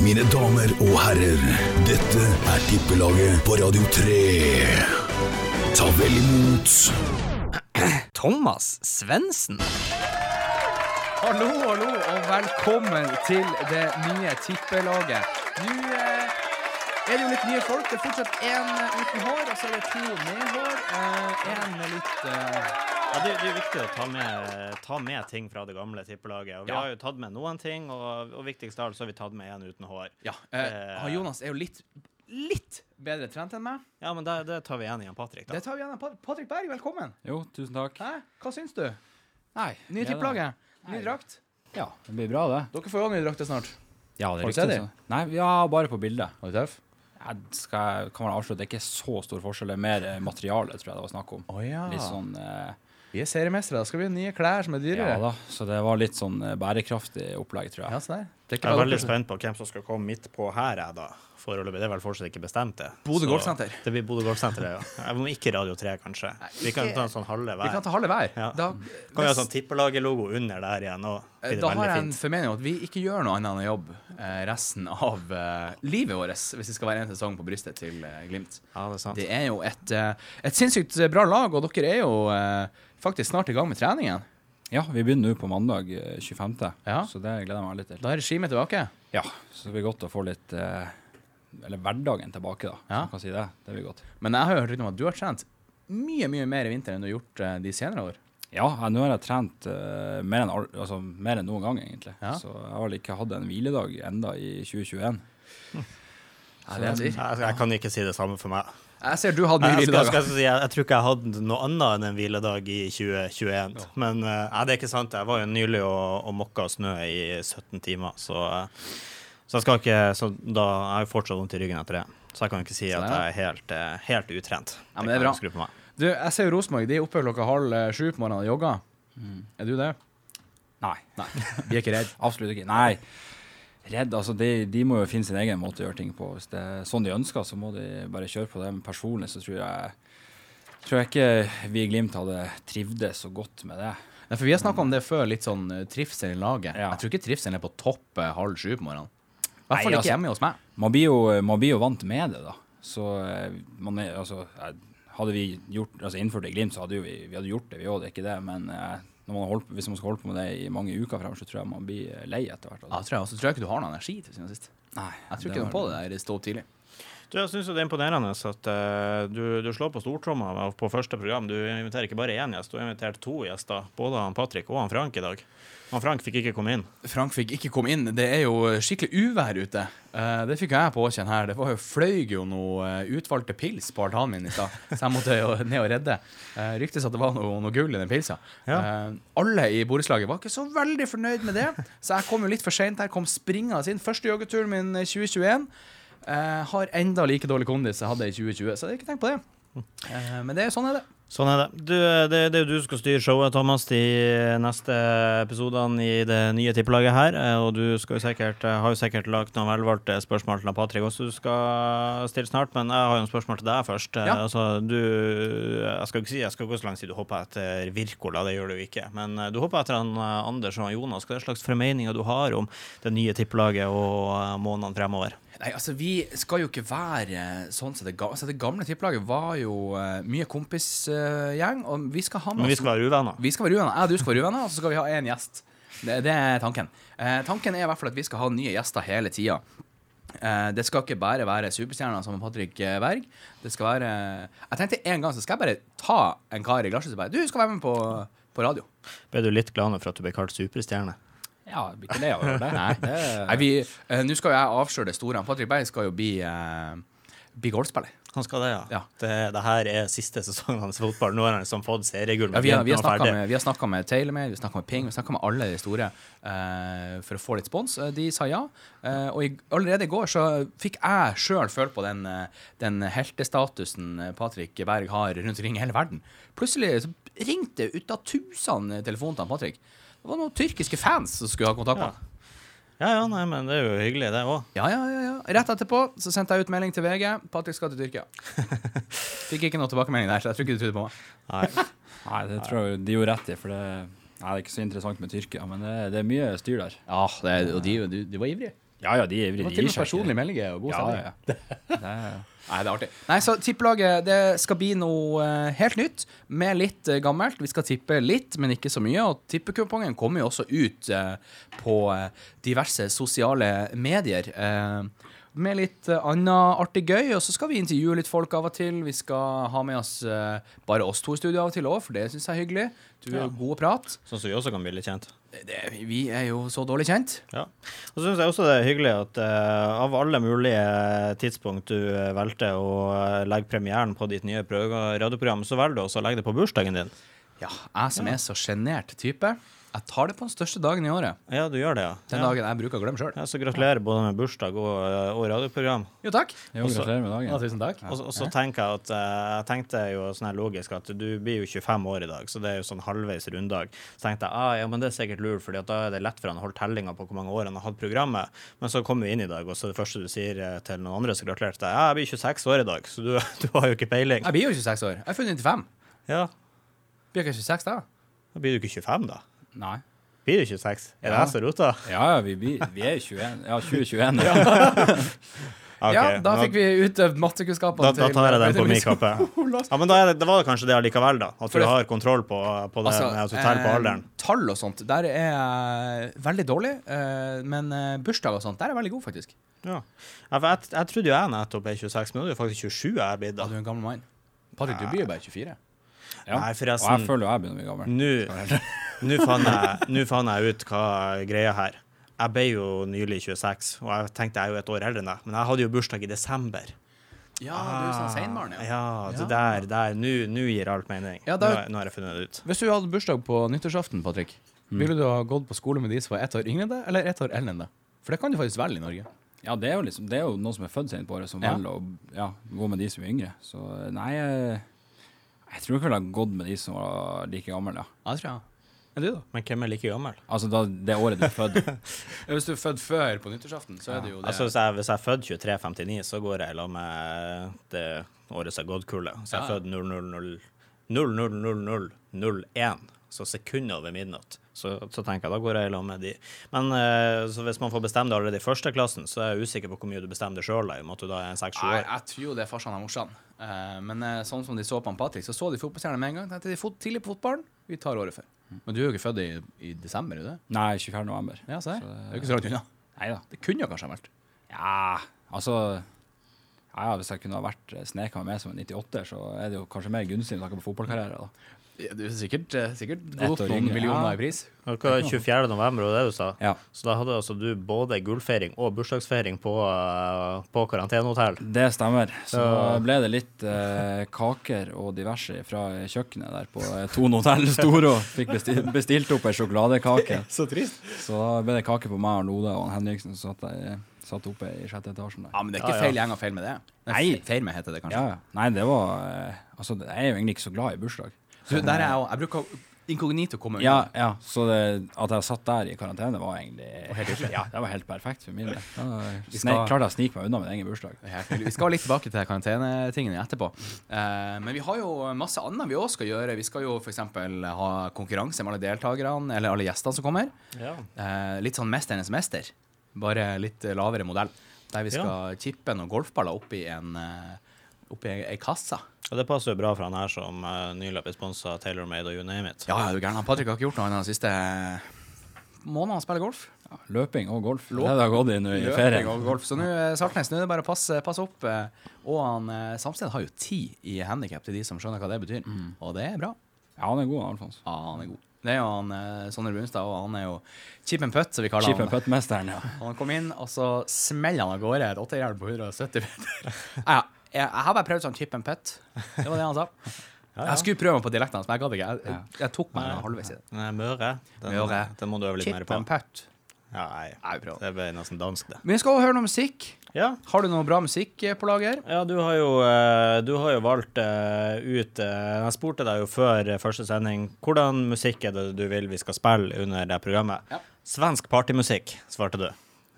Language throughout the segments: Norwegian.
Mine damer og herrer, dette er Tippelaget på Radio 3. Ta vel imot Thomas Svendsen. Hallo, hallo, og velkommen til det nye tippelaget. Nå eh, er det jo litt nye folk. Det er fortsatt én uten hår, og så er det to med hår. Én med litt eh, Ja, det, det er viktig å ta med, ta med ting fra det gamle tippelaget. Og vi Ja. har jo tatt med noen ting, og, og viktigst av alt så har vi tatt med en uten hår. Ja. Eh, Eh, Jonas er jo litt, litt bedre trent enn meg. Ja, men det, det tar vi igjen i han Patrick, da. Det tar vi igjen. Pat- Patrick Berg, velkommen. Jo, tusen takk. Hæ? Hva syns du? Nei. Nye tippelaget. Ny drakt. Ja, det blir bra, det. Dere får jo nye drakter snart. Ja, det er riktig. sånn. Nei, ja, bare på bildet. Var det tøff? Jeg skal, kan man avsløre, det er ikke så stor forskjell. Det er mer eh, materiale, tror jeg det var snakk om. Oh, ja. Litt sånn eh, Vi er seriemestere. Da skal vi ha nye klær som er dyrere. Ja da, så det var litt sånn eh, bærekraftig opplegg, tror jeg. Ja, så der. Det er Jeg er veldig spent på hvem som skal komme midt på her, jeg, da. Foreløpig. Det er vel fortsatt ikke bestemt, det. Bodø Golfsenter. Det blir Bodø Golfsenter, ja. Jeg må ikke Radio 3, kanskje. Vi kan ta en sånn halve Vi kan hver. ta halve hver. Ja. Da, Kan vi ha sånn tippelaget-logo under der igjen òg? Da har jeg en formening om at vi ikke gjør noe annet enn å jobbe eh, resten av eh, livet vårt hvis det skal være en sesong på brystet til eh, Glimt. Ja, det er sant. Det er jo et, et sinnssykt bra lag, og dere er jo faktisk snart i gang med treningen. Ja, vi begynner nå på mandag eh, 25., Ja. så det gleder jeg meg litt til. Da er regimet tilbake. Ja, så det blir godt å få litt eh, Eller hverdagen tilbake, da. Ja. Kan si det. Det blir godt. Men jeg har hørt rykter om at du har trent mye mye mer i vinter enn du har gjort eh, de senere år. Ja, jeg, nå har jeg trent uh, mer, enn, altså, mer enn noen gang, egentlig. Ja. Så jeg har vel ikke hatt en hviledag enda i 2021. Ja, det er jeg. Jeg, jeg kan ikke si det samme for meg. Jeg ser du hadde mye Jeg, skal, skal, hviledager. si, jeg, jeg tror ikke jeg hadde noe annet enn en hviledag i 2021. Men uh, nei, det er ikke sant. Jeg var jo nylig og, og mokka snø i 17 timer, så, uh, så jeg skal ikke så da, Jeg har jo fortsatt vondt i ryggen etter det. Så jeg kan ikke si at jeg er helt, uh, helt utrent. Ja, men det er bra. jeg meg. Du, jeg ser jo Rosenborg. De er oppe klokka halv sju på morgenen og jogger. Er du det? Nei. Nei. Vi er ikke redd. Absolutt ikke. Nei. Redd, altså de, de må jo finne sin egen måte å gjøre ting på. Hvis det er sånn de ønsker, så må de bare kjøre på det. Men personlig så tror jeg tror jeg ikke vi i Glimt hadde trivdes så godt med det. Ja, for Vi har snakka om det før, litt sånn eh, trivsel i laget. Ja. Jeg tror ikke trivselen er på topp eh, halv sju på morgenen. I hvert fall ikke altså- hjemme hos meg. Man blir jo, man blir jo vant med det, da. Så eh, man er, altså, hadde vi gjort, altså innført det i Glimt, så hadde jo vi, vi hadde gjort det, vi òg. Det er ikke det. Men når man holdt, hvis man skal holde på med det i mange uker fremover, så tror jeg man blir eh, lei etter hvert. Ja, tror jeg også. tror jeg ikke du har noe energi til siden sist. Nei, Jeg tror ikke noe på det der stå opp tidlig. Du, jeg syns det er imponerende at uh, du, du slår på stortromma på første program. Du inviterer ikke bare én gjest, du har invitert to gjester. Både han Patrick og han Frank i dag. Han Frank fikk ikke komme inn. Frank fikk ikke komme inn. Det er jo skikkelig uvær ute. Eh, det fikk jeg påkjenne her. Det var jo, fløy jo noe eh, utvalgte pils på altanen min i stad, så jeg måtte jo ned og redde. Uh, ryktes at det var noe, noe gull i den pilsa. Ja. alle i borettslaget var ikke så veldig fornøyd med det, så jeg kom jo litt for seint her. Kom springende inn. Første joggeturen min i 2021. Eh, har enda like dårlig kondis jeg hadde i 2020, så jeg har ikke tenkt på det. Eh, men det er sånn er det. Sånn er det. Du, det, det er jo du som skal styre showet, Thomas, de neste episodene i det nye tippelaget her. eh, Og du skal jo sikkert, eh, har jo sikkert lagt noen velvalgte spørsmål til Patrick også du skal stille snart, men jeg har jo en spørsmål til deg først. Eh, Ja. Altså, du Jeg skal ikke si jeg skal gå så langt tid du hopper etter Wirkola, det gjør du ikke. Men eh, du hopper etter han eh, Anders og Jonas. Hva slags formeninger du har om det nye tippelaget og eh, månedene fremover? Nei, altså Vi skal jo ikke være sånn som det, ga altså, det gamle tippelaget var jo uh, mye kompisgjeng. og vi skal ha med Men vi skal være uvenner. Vi skal være uvenner. Jeg og du skal være uvenner, og så skal vi ha én gjest. Det, det er tanken. Uh, tanken er i hvert fall at vi skal ha nye gjester hele tida. Eh, det skal ikke bare være superstjerner som Patrick Berg. Det skal være Jeg tenkte en gang så skal jeg bare ta en kar i glasset og bare Du skal være med på, på radio. Ble du litt glad for at du ble kalt superstjerne? Ja, jeg blir ikke lei av å høre det. Nei. det Nei, vi, eh, Nå skal jo jeg avsløre det store. Patrick Berg skal jo bli, eh, bli golfspiller. Han skal det, ja. Ja. Det, det her er siste sesongen hans i fotball. Nå har han liksom fått seriegull. Ja, vi har, vi har snakka med, vi med Taylor, vi har snakka med Ping, vi har snakka med alle de store eh, for å få litt spons. Eh, De sa ja. Eh, og i, allerede i går så fikk jeg sjøl føle på den, den heltestatusen Patrick Berg har rundt omkring i hele verden. Plutselig så ringte ut av tusen telefoner til Patrick. Det var noen tyrkiske fans som skulle ha kontakt med Ja. Ja, ja, nei, men det er jo hyggelig, det òg. Ja, ja, ja, ja. Rett etterpå så sendte jeg ut melding til VG. Patrick skal til Tyrkia. Fikk ikke noe tilbakemelding der, så jeg tror ikke du trodde på meg. Nei. Nei, det tror jeg de gjorde rett i, for det, nei, det er ikke så interessant med Tyrkia, men det, det er mye styr der. Ja, det, og de, de, de var ivrige. Ja, ja, de er Det ivrige. var De gir seg ikke. personlige meldinger og god Ja, stemning. ja. ja, er, Nei, det er artig. Nei, så tippelaget det skal bli noe eh, helt nytt, med litt eh, gammelt. Vi skal tippe litt, men ikke så mye. Og tippekupongen kommer jo også ut eh, på diverse sosiale medier. Med litt annet artig gøy, og så skal vi intervjue litt folk av og til. Vi skal ha med oss bare oss to i studio av og til òg, for det syns jeg er hyggelig. Du er Ja. god å prate. Sånn som vi også kan bli litt kjent. Det, vi er jo så dårlig kjent. Ja. Og så syns jeg også det er hyggelig at uh, av alle mulige tidspunkt du eh, valgte å eh, legge premieren på ditt nye radioprogram, så velger du også å legge det på bursdagen din. Ja, jeg som er så sjenert type, jeg tar det på den største dagen i året. Ja, du gjør det, ja. Den ja. dagen jeg bruker å glemme sjøl. Ja, så gratulerer både med bursdag og, eh, og radioprogram. Jo, takk. jo, gratulerer med Ja, tusen takk. Og, så- og så tenker jeg at eh, Jeg tenkte jo sånn her logisk at du blir jo 25 år i dag, så det er jo sånn halvveis runddag. Så tenkte jeg ah, ja, men det er sikkert lurt, Fordi da er det lett for han å holde tellinga på hvor mange år han har hatt programmet. Men så kommer vi inn i dag, og så det første du sier eh, til noen andre som gratulerte deg, ja, jeg blir 26 år i dag, så du, du har jo ikke peiling. Jeg blir jo 26 år. Jeg er født i 95. Ja, Blir jeg ikke 26 da? da blir du ikke 25, da. Nei. Blir du 26? Er det jeg som roter? Ja, ja, vi, blir- vi er 21. Ja, 2021. Ja. Okay, ja, da fikk vi utøvd mattekunnskapene da, da tar jeg den på min kappe. Ja, Men da det, det var kanskje det allikevel, da. At du har kontroll på, på det Altså, du på eh, alderen. Tall og sånt, der er jeg veldig dårlig. eh, men eh, bursdag og sånt, der er jeg veldig god, faktisk. Ja. Ja, for jeg, jeg trodde jo jeg nettopp er 26, men nå er jo faktisk 27 jeg er blitt. Ja, du er en gammel mann. Patrick, du blir jo bare 24. Ja. Nei, Og jeg føler jo jeg begynner å bli gammel. Nå fant jeg, fant jeg ut hva greia her. Jeg ble jo nylig 26, og jeg tenkte jeg er jo et år eldre enn deg, men jeg hadde jo bursdag i desember. Ja, du er sånn seinbarn, ja. Ja, det der, der, nå gir alt mening. Ja, da- har- nå har jeg funnet det ut. Hvis du hadde bursdag på nyttårsaften, Patrick, ville du ha gått på skole med de som var ett år yngre enn deg, eller ett år eldre enn deg? For det kan du faktisk velge i Norge. Ja, det er jo liksom Det er jo noen som er født sent på året, som Ja. velger å ja, gå med de som er yngre. Så nei, jeg, tror ikke jeg ville gått med de som var like gamle, ja. Ja, det tror jeg. Er du, da? Men hvem er like gammel? Altså da, det året du er født. Hvis du er født før på nyttårsaften, så er det jo det. Altså, hvis, jeg, hvis jeg er født 2359, så går jeg i lag med det året som er gått kullet. Så jeg er Ja. født 000 000001, så sekunder over midnatt. Så, så tenker jeg, da går jeg i lag med de. Men eh, så hvis man får bestemme det allerede i første klassen, så er jeg usikker på hvor mye du bestemmer det sjøl, i og med at du da er seks-sju Nei, jeg tror jo det er farsan og morsan. Eh, men uh, sånn som de så på han Patrick, så så de fotballstjernen med en gang. Tenkte de fot tidlig på fotballen, vi tar året før. Men du er jo ikke født i, i desember, er du det? Nei, 24. november. Ja. Så Det er jo ikke så langt unna. Neida. Det kunne jo kanskje ha vært. Ja, altså ja, ja, Hvis jeg kunne ha vært eh, sneka meg med som en 98, så er det jo kanskje mer gunstig med tanke på fotballkarriere. da. Ja, du er sikkert, eh, sikkert godt noen yngre, millioner ja. i pris. Hva er 24. november, var det du sa? Ja, Så da hadde altså du både gullfeiring og bursdagsfeiring på, uh, på karantenehotell. det stemmer. Så Ja. ble det litt eh, kaker og diverse fra kjøkkenet der på eh, Thon hotell Storo. Fikk bestilt, bestilt opp ei sjokoladekake. Så trist. Så da ble det kake på meg og Lode og Henriksen som satt, der- satt oppe i sjette etasjen der. Ja, men det er ikke Ja, ja. feil gjeng og feil med det. Nei. Feil med heter det kanskje. Ja, ja. Nei, det var eh, Altså, jeg er jo egentlig ikke så glad i bursdag. Du, der er jeg også. Jeg bruker inkognito komme unna. Ja, ja, så det, at jeg satt der i karantene, var egentlig helt. Ja, det var helt perfekt for min del. Klarte jeg å snike meg unna min egen bursdag. Vi skal litt tilbake til karantenetingene etterpå. Eh, men vi har jo masse annet vi òg skal gjøre. Vi skal jo f.eks. ha konkurranse med alle deltakerne, eller alle gjestene som kommer. Ja. Eh, litt sånn Mesternes mester, bare litt eh, lavere modell. Der vi skal chippe noen golfballer oppi en uh, Oppi ei, kasse. Og det passer jo bra for han her som uh, nylig ble sponsa TaylorMade og you name it. Ja, er du gæren. Han Patrick har ikke gjort noe annet de siste månedene han spiller golf. Ja, løping og golf. Løp- Det har gått i nå i ferien. og golf. Så nå, eh, Saltnes, nå er det bare å passe, passe opp. eh, Og han eh, Samsted har jo ti i handikap til de som skjønner hva det betyr. Og det er bra. Ja, han er god, Alfons. Ja, han er god. Det er jo han eh, Sondre Brunstad, og han er jo chip and putt, som vi kaller Chip and putt-mesteren, ja. Han kom inn, og så smeller han av gårde et åttejern på 170 meter. Ja, jeg, jeg har bare prøvd sånn chip and putt. Det var det han sa. Jeg skulle prøve meg på dialekten hans, men jeg gadd ikke. Jeg, jeg, jeg tok meg halvveis i det. Nei, Møre. Den, Møre. den må du øve litt mer Chip på. and putt. Ja, nei, Nei, det ble nesten dansk, det. Men vi skal også høre noe musikk. Ja. Har du noe bra musikk eh, på lager? Ja, du har jo, eh, du har jo valgt eh, ut Jeg spurte deg jo før første sending hvordan musikk er det du vil vi skal spille under det programmet. Ja. Svensk partymusikk, svarte du.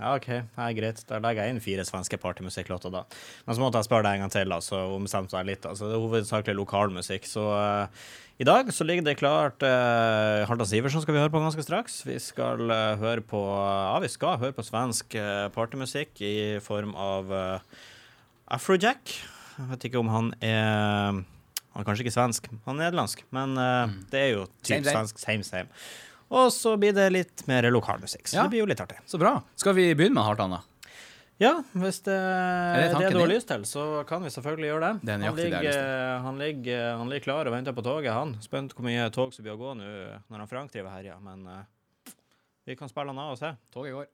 Ja, OK. Ja, greit. Da legger jeg inn fire svenske partymusikklåter, da. Men så måtte jeg spørre deg en gang til, da, så ombestemte jeg litt. Altså, det er hovedsakelig lokalmusikk. Så uh, i dag så ligger det klart uh, Halvdan Sivertsen skal vi høre på ganske straks. Vi skal uh, høre på Ja, vi skal høre på svensk partymusikk i form av Afrojack. Jeg vet ikke om han er Han er kanskje ikke svensk, han er nederlandsk, men eh, det er jo typ svensk same same. Og så blir det litt mer lokalmusikk, så Ja. det blir jo litt artig. Så bra. Skal vi begynne med Hartan, da? Ja, hvis det er det det, du har lyst til, så kan vi selvfølgelig gjøre det. Det han, ligger, han, ligger, han ligger klar og venter på toget, han. Spent hvor mye tog som blir å gå nå når han Frank driver herja, men uh, vi kan spille han av og se. Toget går.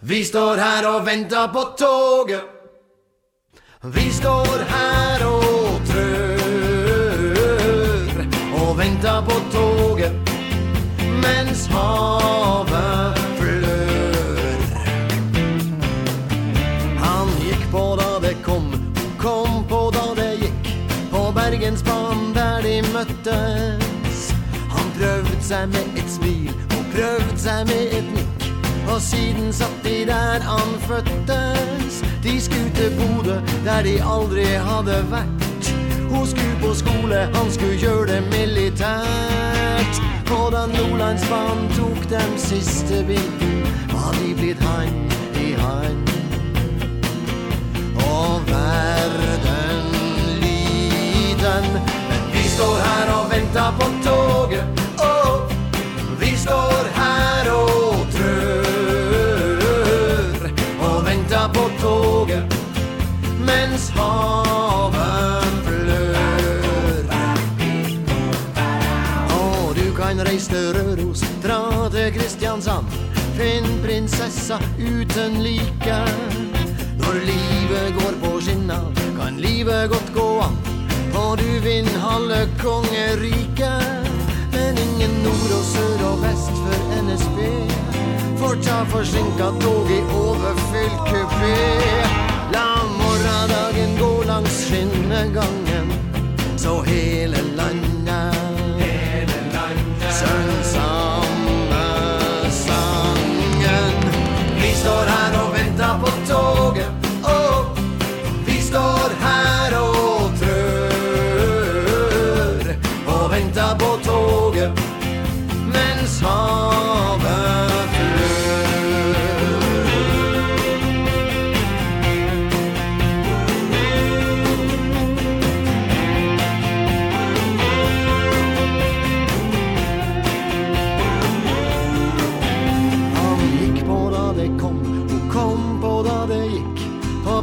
Vi står her og venter på toget. Vi står her og trør og venter på toget seg med et smil og prøvde seg med et nikk. Og siden satt de der han fødtes. De skulle til Bodø, der de aldri hadde vært. Hun skulle på skole, han skulle gjøre det militært. Og da Nordlandsbanen tok dem siste biten, var de blitt hand i hand. Og verden liten, men vi står her og venter på toget. Står her og trør og venter på toget mens havet flør. Og du kan reise til Røros, dra til Kristiansand, finn prinsessa uten like. Når livet går på skinner, kan livet godt gå an, og du vinner halve kongeriket. Men ingen nord og sør og vest for NSB får ta forsinka tog i overfylt kupé. La morgendagen gå langs skinnegangen, så hele landet Søng samme sangen. Vi står her og venter på toget.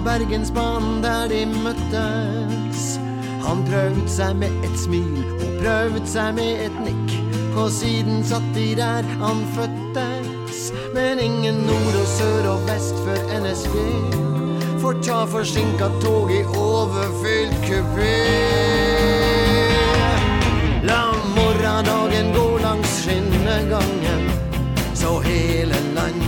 Bergensbanen der de møttes. Han prøvde seg med et smil, hun prøvde seg med et nikk. Og siden satt de der han fødtes. Men ingen nord og sør og vest før NSB får ta forsinka tog i overfylt kupé. La morgendagen gå langs skinnegangen, så hele landet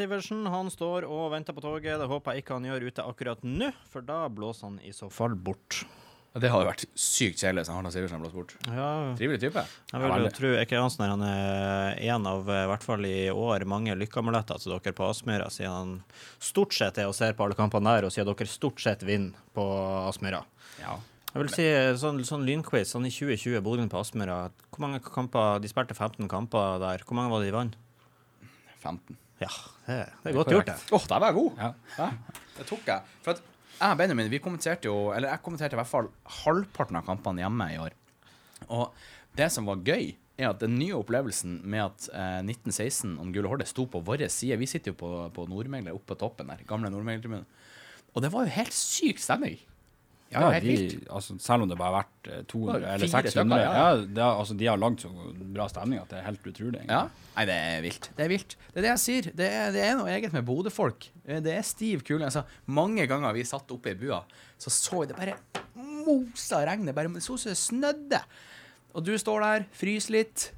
Sivertsen han står og venter på toget. Det håper jeg ikke han gjør ute akkurat nå, for da blåser han i så fall bort. Det hadde vært sykt kjedelig hvis Hartan Sivertsen blåst bort. Ja, Trivelig type. jeg vil jo tro ikke Hansen han er en av, i hvert fall i år, mange lykkeamuletter til dere på Aspmyra, siden han stort sett er og ser på alle kampene der, og siden dere stort sett vinner på Aspmyra. Ja. Jeg vil si sånn, sånn lynquiz, sånn i 2020, Bodø på Aspmyra. Hvor mange kamper De spilte 15 kamper der. Hvor mange var det de vant? 15. Ja, det, det er godt gjort, det. Åh, der var jeg god! Ja. Ja, det tok jeg. For at jeg og Benjamin vi kommenterte jo Eller jeg kommenterte i hvert fall halvparten av kampene hjemme i år. Og det som var gøy, er at den nye opplevelsen med at eh, 1916 om Gule Horde sto på vår side Vi sitter jo på, på Nordmegler, oppe på toppen der. Gamle Nordmeglertribunen. Og det var jo helt syk stemning. Ja, de, altså, selv om det bare har vært eh, 200 Bare eller 600 stykker, ja. ja. det altså, De har lagd så bra stemning at det er helt utrolig. Ja. Nei, det er vilt. Det er vilt. Det er det jeg sier. Det er, det er noe eget med Bodø-folk. Eh, Det er stiv kule. Altså, mange ganger vi satt oppe i bua, så så vi det bare mosa regnet. Bare så som det snødde. Og du står der, fryser litt.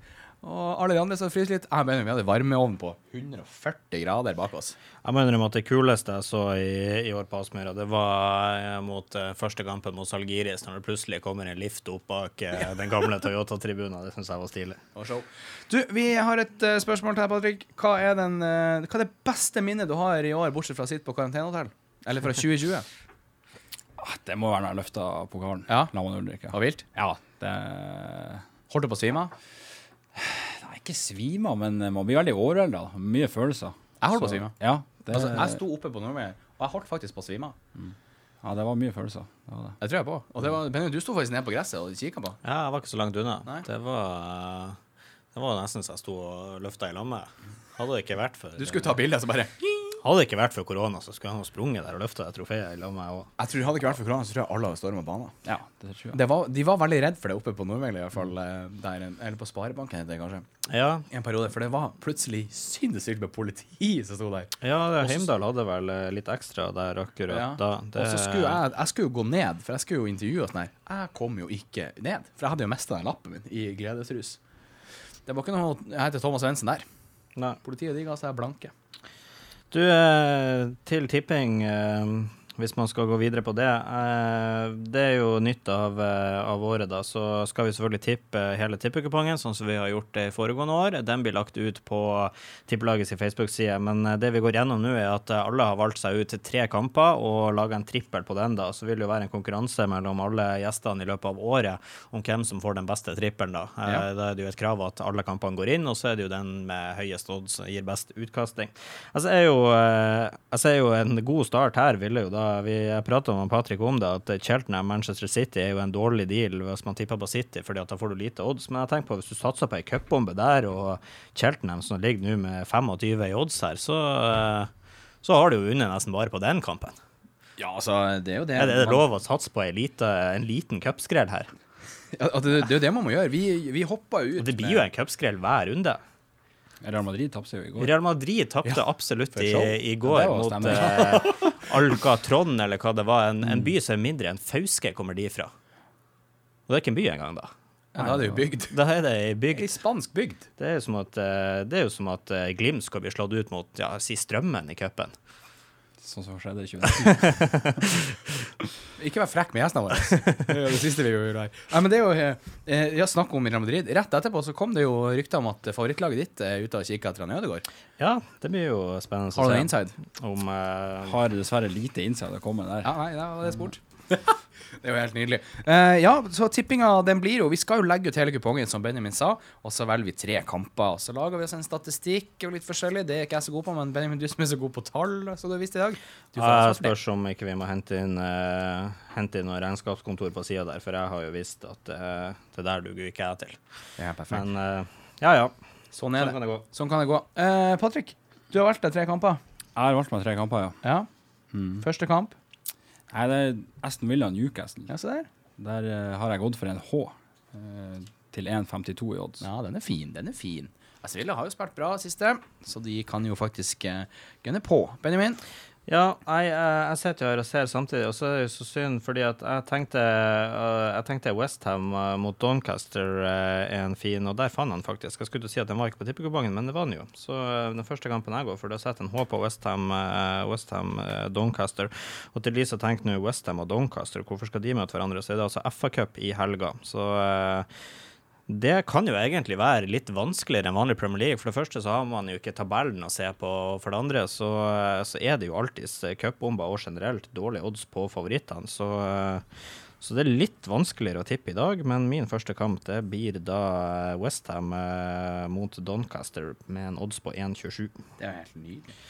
Og alle de andre som fryser litt. Jeg mener, vi hadde varmeovn på 140 grader bak oss. Jeg mener at det kuleste jeg så i, i år på Aspmyra, det var eh, mot eh, første kampen mot Salgiris, når det plutselig kommer en lift opp bak eh, den gamle Toyota-tribunen. Det syns jeg var stilig. Du, vi har et spørsmål til deg, Patrick. Hva er, den, hva er det beste minnet du har i år, bortsett fra å sitte på karantenehotell? Eller fra 2020? Ah, Det må være når jeg løfta pokalen. Ja. La meg Ulrike. Var vilt? Ja, det Holdt du på å svime av? Nei, ikke svime men man blir veldig overvelda. Mye følelser. Jeg holdt på å svime. Ja, det, Altså, jeg sto oppe på Nordmøre, og jeg holdt faktisk på å svime Mm. ja, det var mye følelser. Det var det. Jeg tror jeg på. Og det var, Benjamin, du sto faktisk nede på gresset og kikka på. Ja, jeg var ikke så langt unna. Nei. Det var, det var nesten så jeg sto og løfta i lammet. Hadde det ikke vært for Du skulle ta bilde, så bare Hadde det ikke vært for korona, så skulle han ha sprunget der og løfta det trofeet i lammet òg. Jeg tror Hadde det ikke vært for korona, så tror jeg alle hadde storma banen. Ja, det tror jeg. Det var, de var veldig redd for det oppe på Nordmengel, i hvert fall. eh, Der, eller på Sparebanken, heter det kanskje. Ja, I en periode. For det var plutselig sinnssykt med politi som sto der. ja det, Heimdal hadde vel eh, litt ekstra der akkurat Ja. da. Det, Og så skulle jeg, jeg skulle jo gå ned, for jeg skulle jo intervjue og sånn her. Jeg kom jo ikke ned, for jeg hadde jo mista den lappen min i gledesrus. Det var ikke noe Jeg heter Thomas Svendsen der. Nei. Politiet de ga seg blanke. Du, eh, til tipping, eh, hvis man skal gå videre på det. Eh, det er jo nytt av, eh, av året, da. Så skal vi selvfølgelig tippe hele tippekupongen, sånn som vi har gjort det i foregående år. Den blir lagt ut på Tippelagets Facebook-side. Men eh, det vi går gjennom nå, er at alle har valgt seg ut til tre kamper og laga en trippel på den, da. Så vil det jo være en konkurranse mellom alle gjestene i løpet av året om hvem som får den beste trippelen, da. Ja. Da er det jo et krav at alle kampene går inn, og så er det jo den med høyest odds som gir best utkasting. Altså, er jo, eh, jeg ser jo en god start her, ville jo da Vi prata med Patrick om det, at Cheltenham Manchester City er jo en dårlig deal hvis man tipper på City, fordi at da får du lite odds. Men jeg tenker på hvis du satser på ei cupbombe der, og Cheltenham som ligger nå med 25 i odds her, så, eh, så har du jo vunnet nesten bare på den kampen. Ja, altså, det er jo det. Er det lov å satse på ei lite, en liten cupskrell her? Ja, altså, det, det er jo det man må gjøre. Vi, vi hoppa ut Og det blir jo en cupskrell hver runde. Real Madrid tapte jo i går. Real Madrid tapte absolutt i, i går Ja, mot uh, Alcatron, eller hva det var. En, en by som er mindre enn Fauske kommer de fra. Og det er ikke en by engang, da. Ja, da er det jo bygd. Da er det ei Ei bygd. spansk bygd. Det er jo som at, eh, Glimt skal bli slått ut mot ja, si Strømmen i cupen. Sånn som skjedde i 2019. Ikke vær frekk med gjestene våre. Det er jo det siste vi gjør her. Nei, men det er jo eh, Ja, snakk om Real Madrid. Rett etterpå så kom det jo rykter om at favorittlaget ditt er ute og kikker etter han Ødegaard. Ja, det blir jo spennende Har du inside? om uh, Har dessverre lite inside å komme der. Ja, nei, det er sport. det er jo helt nydelig. Uh, ja, så tippinga den blir jo Vi skal jo legge ut hele kupongen, som Benjamin sa, og så velger vi tre kamper. Og så lager vi oss en statistikk og litt forskjellig. Det er ikke jeg så god på, men Benjamin, du som er så god på tall, så du har visst i dag. Du får Jeg spørs om ikke vi må hente inn, uh, hente inn noe regnskapskontor på sida der, for jeg har jo visst at uh, det der duger ikke jeg til. Det er perfekt. Men ja, ja. sånn er Sånn det. kan det gå. Sånn kan det gå. Eh, Patrick, du har valgt deg tre kamper. Jeg har valgt meg tre kamper, ja. Ja. Mm. Første kamp. Nei, det er Aston Villa Newcastle. Ja, se der. Der eh, har jeg gått for en H eh, til 1,52 i odds. Ja, den er fin. Den er fin. Aston Villa har jo spilt bra siste, så de kan jo faktisk uh, gunne på. Benjamin? Ja, jeg, eh, jeg sitter her og ser samtidig, og så er det jo så synd, fordi at jeg tenkte, uh, jeg tenkte Westham uh, mot Doncaster er en fin, og der fant han faktisk. Jeg skulle til å si at den var ikke på tippekupongen, men det var den jo. Så den første kampen jeg går for, da setter en H på Westham, uh, Doncaster. Og til Lisa tenker nå Westham og Doncaster, hvorfor skal de møte hverandre? Så er det altså FA-cup i helga. Så det kan jo egentlig være litt vanskeligere enn vanlig Premier League. For det første så har man jo ikke tabellen å se på. For det andre så, så er det jo alltids cupbomber og generelt dårlige odds på favorittene. Så, så det er litt vanskeligere å tippe i dag. Men min første kamp det blir da Westham eh, mot Doncaster med en odds på 1,27. Det er helt nydelig.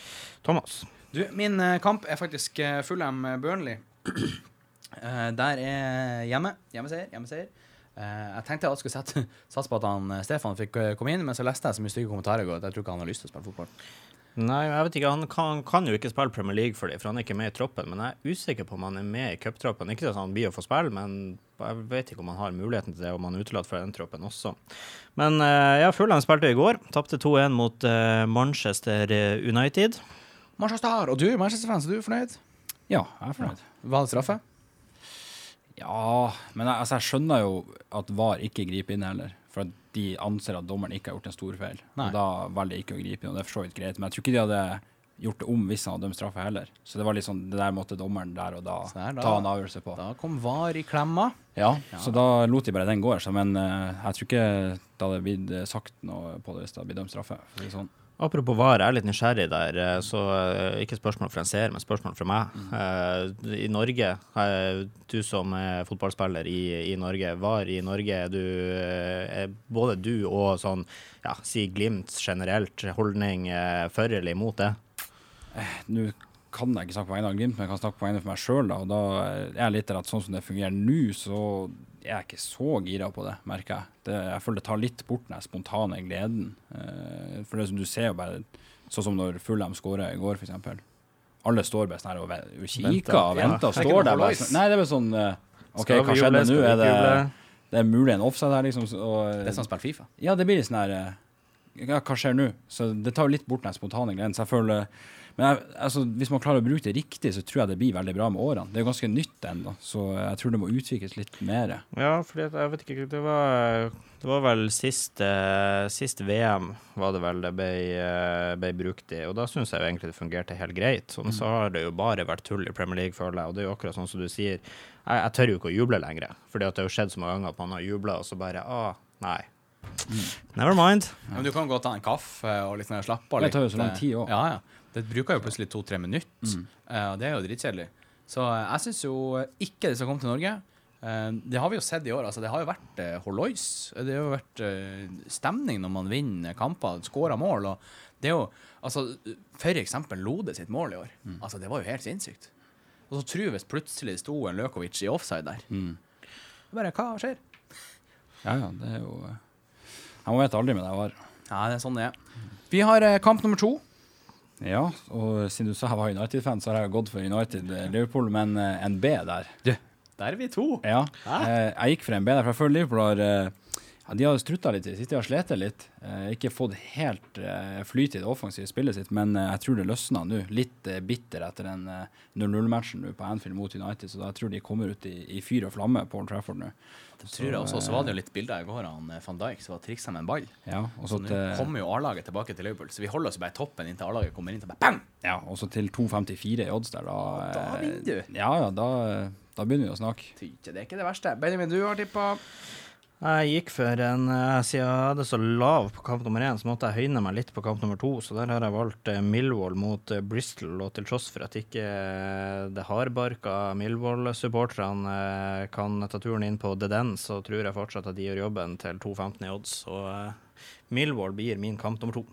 Thomas. Du, min eh, kamp er faktisk Fulham eh, Burnley. Eh, der er hjemme. Hjemmeseier. Hjemmeseier. Eh, jeg tenkte jeg skulle sette, satse på at han, eh, Stefan fikk eh, komme inn, men så leste jeg så mye stygge kommentarer i går at jeg tror ikke han har lyst til å spille fotball. Nei, jeg vet ikke. Han kan, kan jo ikke spille Premier League for dem, for han er ikke med i troppen. Men jeg er usikker på om han er med i cuptroppen. Ikke at han blir å få spille, men jeg vet ikke om han har muligheten til det, om han er utelatt fra den troppen også. Men ja, Fulham spilte i går. Tapte 2-1 mot Manchester United. Manchester, og du er Manchester-fan, så du er fornøyd? Ja, jeg er fornøyd. Var det straffe? Ja, men jeg, altså, jeg skjønner jo at VAR ikke griper inn heller. For at de anser at dommeren ikke har gjort en stor feil. Og da velger de ikke å gripe inn, og det er for så vidt greit. Men jeg tror ikke de hadde gjort det om hvis han hadde dømt straffe heller. Så det var litt sånn, det der måtte dommeren der og da, der, da- ta en avgjørelse på. Da kom VAR i klemma. Ja, så da lot de bare den gå. Men uh, jeg tror ikke det hadde blitt eh, sagt noe på det hvis det hadde blitt dømt straffe. For det sånn. Apropos VAR, jeg er litt nysgjerrig der. eh, Så eh, ikke spørsmål fra en seer, men spørsmål fra meg. Eh, I Norge, du som er fotballspiller i, i Norge, VAR i Norge, du, både du og sånn, ja, si Glimt generelt, holdning for eller imot det? Nå kan jeg ikke snakke på vegne av Glimt, men jeg kan snakke på vegne for meg sjøl. Og da er jeg litt at sånn som det fungerer nå, så er jeg ikke så gira på det, merker jeg. Det, jeg føler det tar litt bort den spontane gleden. Uh, for det som du ser jo bare Sånn som når Fulham skåra i går, f.eks. Alle står bare sånn her og, kikker og venter og er står der bare sånn Nei, det er bare sånn eh, OK, hva skjedde nå? Er det, det er mulig en offside her, liksom? Og, Det er sånn spill Fifa. ja, det blir litt sånn her eh, ja, Hva skjer nå? Så det tar jo litt bort den spontane gleden. Så jeg føler Men jeg, altså, hvis man klarer å bruke det riktig, så tror jeg det blir veldig bra med årene. Det er jo ganske nytt ennå, så jeg tror det må utvikles litt mer. Ja, for jeg vet ikke, det var, det var vel siste, siste, VM var det vel det ble, eh, ble brukt i, og da syns jeg jo egentlig det fungerte helt greit. Sånn så har det jo bare vært tull i Premier League, føler jeg, og det er jo akkurat sånn som du sier. Jeg, jeg tør jo ikke å juble lenger, fordi det har jo skjedd så mange ganger at man har jubla, og så bare ah, nei. Never mind. Ja, men du kan godt ta en kaffe og litt sånn slappe av Det tar jo så lang eh, tid også. Ja, ja. Det bruker jo plutselig to-tre minutter, mm. og det er jo dritkjedelig. Så eh, jeg syns jo ikke det skal komme til Norge. Eh, Det har vi jo sett i år. altså Det har jo vært eh, hollois. Det har jo vært eh, stemning når man vinner kamper, skårer mål. og det er jo, altså For eksempel Lode sitt mål i år. altså Det var jo helt sinnssykt. Og så tror jeg hvis plutselig sto en Løkovic i offside der. Mm. Bare, hva skjer? Ja, ja, det er jo Jeg Jeg vet aldri med det var. Ja, det er sånn det er. Vi har eh, kamp nummer to. Ja, og siden du sa jeg var United-fan, så har jeg gått for United-Liverpool, men eh, en B der. Der er vi to. Ja, eh, jeg gikk for en B der, for jeg føler Liverpool har eh, ja, De har strutta litt i det siste, de har slitt litt. Eh, ikke fått helt eh, flyt i det offensive spillet sitt, men jeg tror det løsna nå. Litt bitter etter den eh, 0-0-matchen på Anfield mot United, så da jeg tror de kommer ut i, i fyr og flamme på Old Trafford nå. Det tror jeg også. Så var det jo litt bilder i går av han, eh, van Dijk som var triksa med en ball. Ja, og Så nå kommer jo A-laget tilbake til Liverpool, så vi holder oss bare i toppen inntil A-laget kommer inn. til bang! ja, og så til 2,54 i odds der, da. Da eh, vinner du. Ja, ja, da, da begynner vi å snakke. Det er ikke det verste. Benjamin, du har tippa Jeg gikk for en eh, Siden jeg hadde så lav på kamp nummer én, så måtte jeg høyne meg litt på kamp nummer to. Så der har jeg valgt eh, Millwall mot eh, Bristol, og til tross for at ikke det hardbarka Millwall-supporterne kan ta turen inn på The Den, så tror jeg fortsatt at de gjør jobben til 2,15 i odds. Så Millwall blir min kamp nummer to.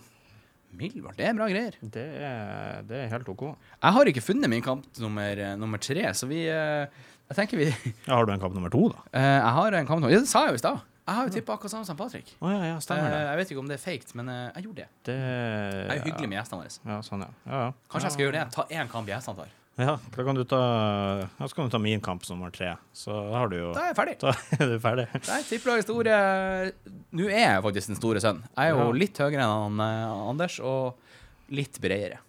Millwall. Det er bra greier. Det er, det er helt OK. Jeg har ikke funnet min kamp nummer, nummer tre, så vi eh, Jeg tenker vi eh, Ja, har du en kamp nummer to, da? Jeg har en kamp nummer Ja, det sa jeg jo i stad. Jeg har jo tippa akkurat samme som Patrick. Oh, ja, ja, Eh, stemmer det. jeg vet ikke om det er fake, men uh, jeg gjorde det. det Jeg er jo hyggelig med gjestene våre. Ja, sånn, ja. ja, ja. Kanskje jeg skal gjøre det. Ta én kamp gjestene tar. Ja, da kan du ta ja, så kan du ta min kamp som nummer tre. Så da har du jo Da er jeg ferdig. Da er du ferdig. Nei, Tipplagets store Nå er jeg faktisk den store sønnen. Jeg er jo litt høyere enn han, eh, Anders, og litt bredere.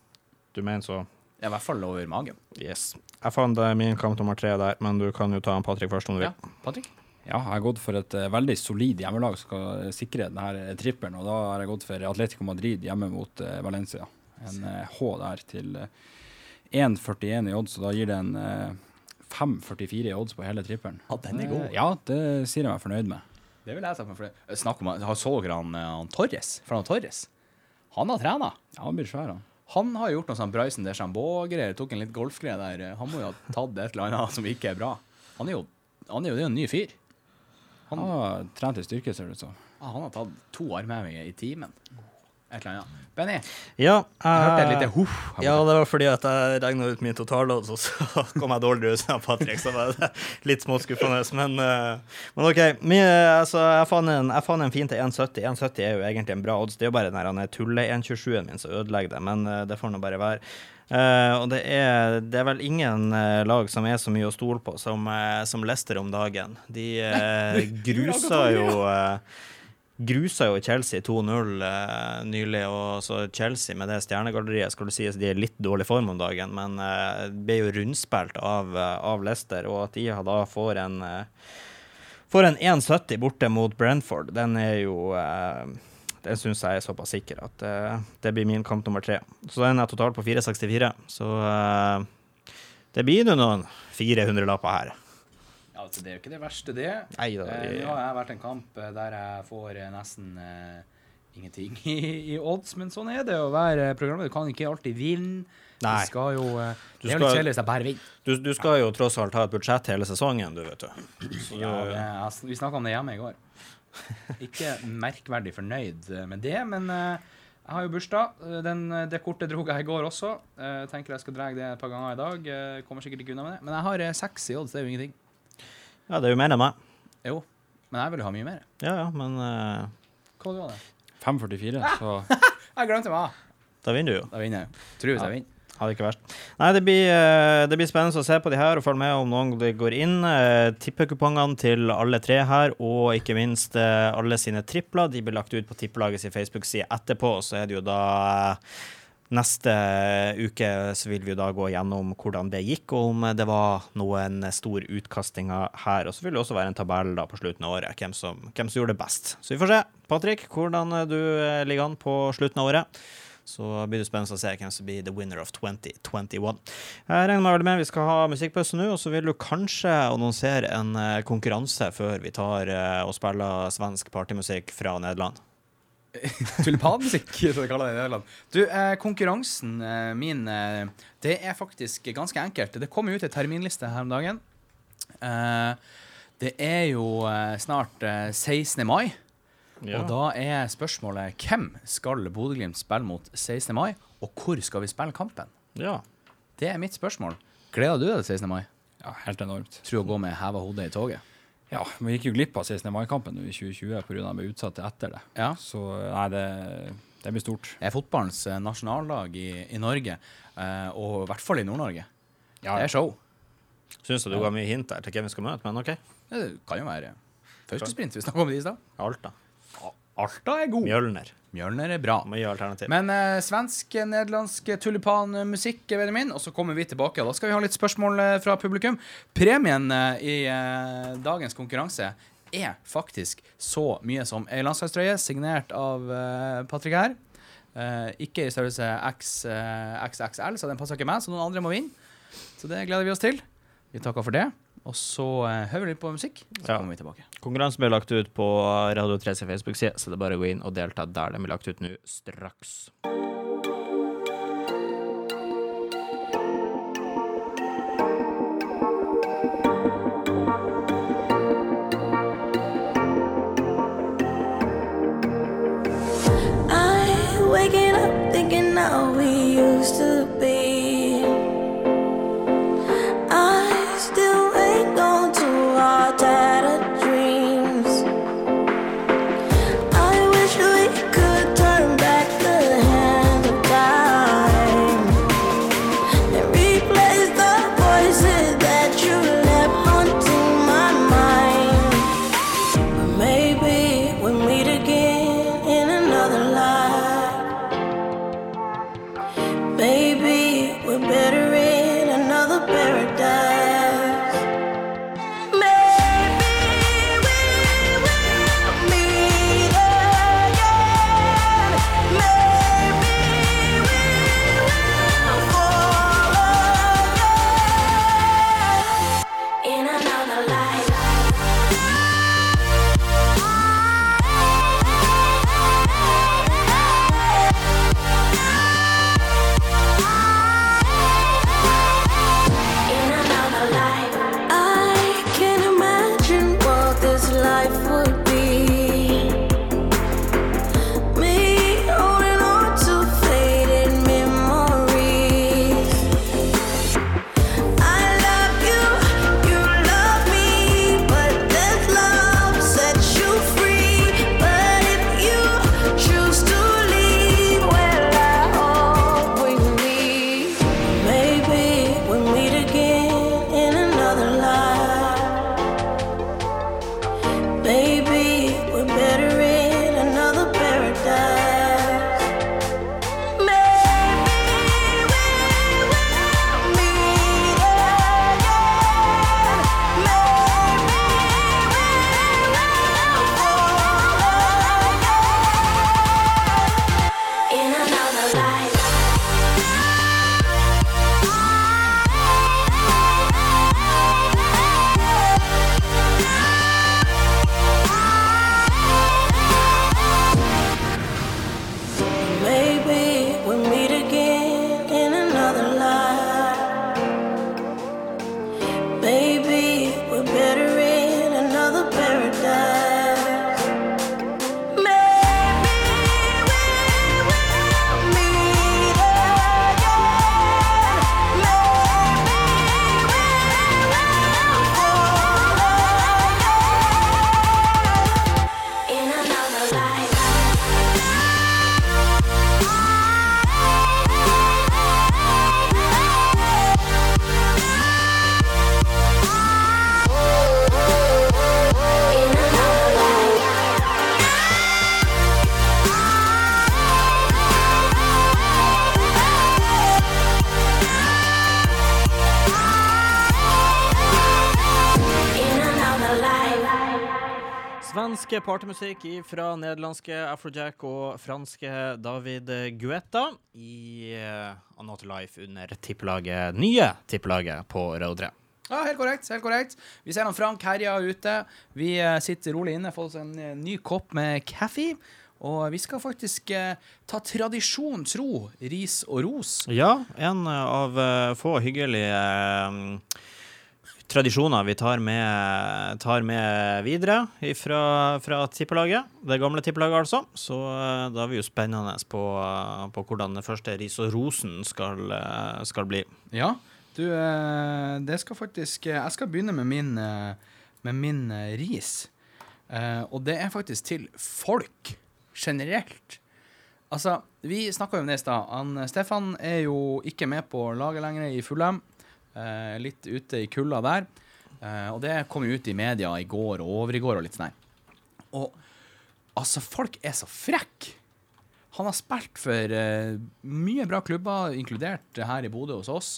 Du mener så I hvert fall over magen. Yes. Jeg fant eh, min kamp nummer tre der, men du kan jo ta en Patrick først om du vil. Ja, Patrick? Ja, jeg har gått for et eh, veldig solid hjemmelag som skal eh, sikre denne trippelen, og da har jeg gått for Atletico Madrid hjemme mot Valencia. En H der til eh, 1,41 i odds, og da gir det en eh, 5,44 i odds på hele trippelen. Ja, den er god. Ja, det sier jeg meg fornøyd med. Det vil jeg si meg for det. Snakk om Har så dere han, han Torres? For han Torres? Han har trena. Ja, han blir svær, han. Han har gjort noe sånn Bryson Deschambault-greier. Tok en litt golfgreie der. Han må jo ha tatt et eller annet som ikke er bra. Han er jo, han er jo, det er en ny fyr. Han har trent i styrke, ser det ut som. Han har tatt to armhevinger i timen. Et eller annet. Benny, Ja, jeg hørte et eh, lite huff. Ja, det var fordi at jeg regna ut min totallodd, og så kom jeg dårligere ut enn Patrick. Så var det litt småskuffende. Men, eh, men OK. Min, altså, jeg fant en, jeg fant en fin til 1,70. 1,70 er jo egentlig en bra odds. Det er jo bare den der tulle-1,27-en min som ødelegger det, men eh, det får nå bare være. Uh, og det er, det er vel ingen uh, lag som er så mye å stole på som, uh, som Leicester om dagen. De grusa jo grusa jo Chelsea 2-0 eh, nylig, og så Chelsea med det stjernegalleriet skal det sies de er litt dårlig form om dagen, men eh, ble jo rundspilt av, eh, av Leicester, og at de da får en eh, får en 1,70 borte mot Brentford, den er jo eh, den syns jeg er såpass sikker at det blir min kamp nummer tre. Så den er totalt på 4,64. Så det blir nå noen 400-lapper her. Altså, det er jo ikke det verste, det. Nei da. Eh, Nå har jeg vært en kamp eh, der jeg får eh, nesten eh, ingenting i, i odds, men sånn er det å være programleder. Du kan ikke alltid vinne. Nei. Du skal jo Du Det er jo litt skal- kjedelig hvis jeg bare vinner. Du, du skal jo tross alt ha et budsjett hele sesongen, du, vet du. Så Ja, det, jeg, vi snakka om det hjemme i går. Ikke merkverdig fornøyd med det, men uh, jeg har jo bursdag. Den, det kortet dro jeg i går også. Jeg tenker jeg skal dra det et par ganger i dag. Jeg kommer sikkert ikke unna med det. Men jeg har seks i odds, det er jo ingenting. Ja, det er jo mer enn meg. Jo, men jeg vil jo ha mye mer. Ja, ja, men eh, Hva var det? 5,44, så Jeg glemte meg! da vinner du jo. Da vinner jeg. Tror hvis Ja. jeg vinner. Ja, det ikke verst. Nei, det blir, eh, det blir spennende å se på de her og følge med om noen det går inn. Eh, Tippekupongene til alle tre her, og ikke minst eh, alle sine tripler, de blir lagt ut på Tippelaget sin Facebook-side etterpå. Så er det jo da eh, Neste uke så vil vi da gå gjennom hvordan det gikk, og om det var noen store utkastinger her. Og så vil det også være en tabell da på slutten av året, hvem som, hvem som gjorde det best. Så vi får se. Patrick, hvordan du eh, ligger an på slutten av året. Så blir det spennende å se hvem som blir the winner of 2021. Jeg regner meg vel med vi skal ha musikkpause nå, og så vil du kanskje annonsere en eh, konkurranse før vi tar eh, og spiller svensk partymusikk fra Nederland. Tulipanmusikk, som de kaller det i Nederland. Du, eh, konkurransen eh, min, eh, det er faktisk ganske enkelt. Det kom jo ut en terminliste her om dagen. Eh, det er jo eh, snart eh, 16. mai, og da er spørsmålet hvem skal Bodø-Glimt spille mot 16. mai, og hvor skal vi spille kampen? ja. Det er mitt spørsmål. Gleder du deg til 16. mai? ja, helt enormt. Tror å gå med heva hode i toget. Ja, vi gikk jo glipp av 16. mai-kampen i 2020 pga. at vi ble utsatt til etter det. Ja. Så nei, det, det blir stort. Det er fotballens eh, nasjonaldag i, i Norge, eh, og i hvert fall i Nord-Norge. Ja, Det er show. Syns du du ga mye hint der til hvem vi skal møte, men OK. Det kan jo være første hvis vi snakker om det i stad. Alta. Alta er god. Mjølner. Mjølner er bra. Mye alternativ. Men eh, svensk, nederlandsk tulipanmusikk er vennen min, og så kommer vi tilbake. Da skal vi ha litt spørsmål eh, fra publikum. Premien eh, i eh, dagens konkurranse er faktisk så mye som ei landslagstrøye signert av eh, Patrick her. Eh, ikke i størrelse X, eh, XXL, så den passer ikke meg, så noen andre må vinne. Så det gleder vi oss til. Vi takker for det. Og så eh, hører vi litt på musikk, så Ja. kommer vi tilbake. Konkurransen blir lagt ut på Radio 3 sin Facebook-side, så det er bare å gå inn og delta der. Den blir lagt ut nå straks. I waking up thinking how we used to be. Svenske partymusikk fra nederlandske Afrojack og franske David Guetta i uh, Not Life under tippelaget, nye tippelaget på Rødre. 3. Ja, helt korrekt. helt korrekt. Vi ser han Frank herja ute. Vi eh, sitter rolig inne, får oss en eh, ny kopp med kaffe. Og vi skal faktisk eh, ta tradisjon tro ris og ros. Ja, en av eh, få hyggelige eh, tradisjoner vi tar med, tar med videre fra, fra tippelaget. Det gamle tippelaget, altså. Så eh, da er vi jo spennende på, på hvordan det første ris og rosen skal, eh, skal bli. Ja, du, eh, det skal faktisk Jeg skal begynne med min, med min ris. Og det er faktisk til folk generelt. Altså, vi snakka jo om det i stad. Stefan er jo ikke med på laget lenger i Fullem. Eh, litt ute i kulda der. Eh, og det kom jo ut i media i går og over i går og litt sånn her. Og altså, folk er så frekke! Han har spilt for eh, mye bra klubber, inkludert her i Bodø hos oss,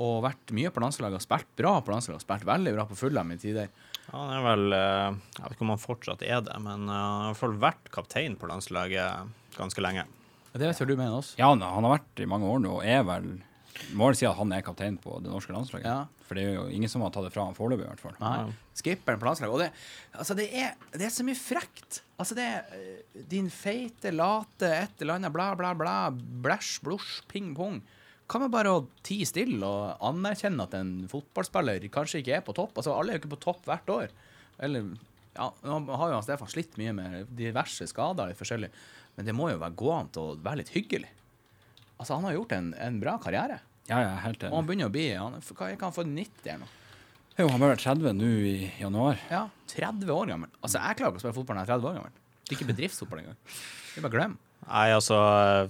og vært mye på landslaget og spilt bra på landslaget. Spilt veldig bra på Fullem i tider. Ja, Han er vel Jeg vet ikke om han fortsatt er det, men han har i hvert fall vært kaptein på landslaget ganske lenge. Det vet vel du mener også. Ja, han, han har vært i mange år nå og er vel Må vel si at han er kaptein på det norske landslaget. Ja. For det er jo ingen som har tatt det fra han foreløpig, i hvert fall. Nei. Skipperen på landslaget. Og det, altså det, er, det er så mye frekt. Altså det er eh, din feite, late, et eller annet, bla, bla, bla, blæsj, blosj, ping, pong. Kan vi bare tie stille og anerkjenne at en fotballspiller kanskje ikke er på topp? Altså Alle er jo ikke på topp hvert år. Eller ja, Nå har jo Stefan slitt mye med diverse skader, litt forskjellig. men det må jo være gå an til å være litt hyggelig. Altså Han har gjort en, en bra karriere. Ja, ja, helt enig. Og han begynner å bli han, Hva er han for 90 eller noe? Jo, han bør være 30 nå i januar. Ja, 30 år gammel. Altså, jeg klarer ikke å spille fotball når jeg er 30 år gammel. Det er ikke bedriftsfotball engang. Det er bare glem. Nei, altså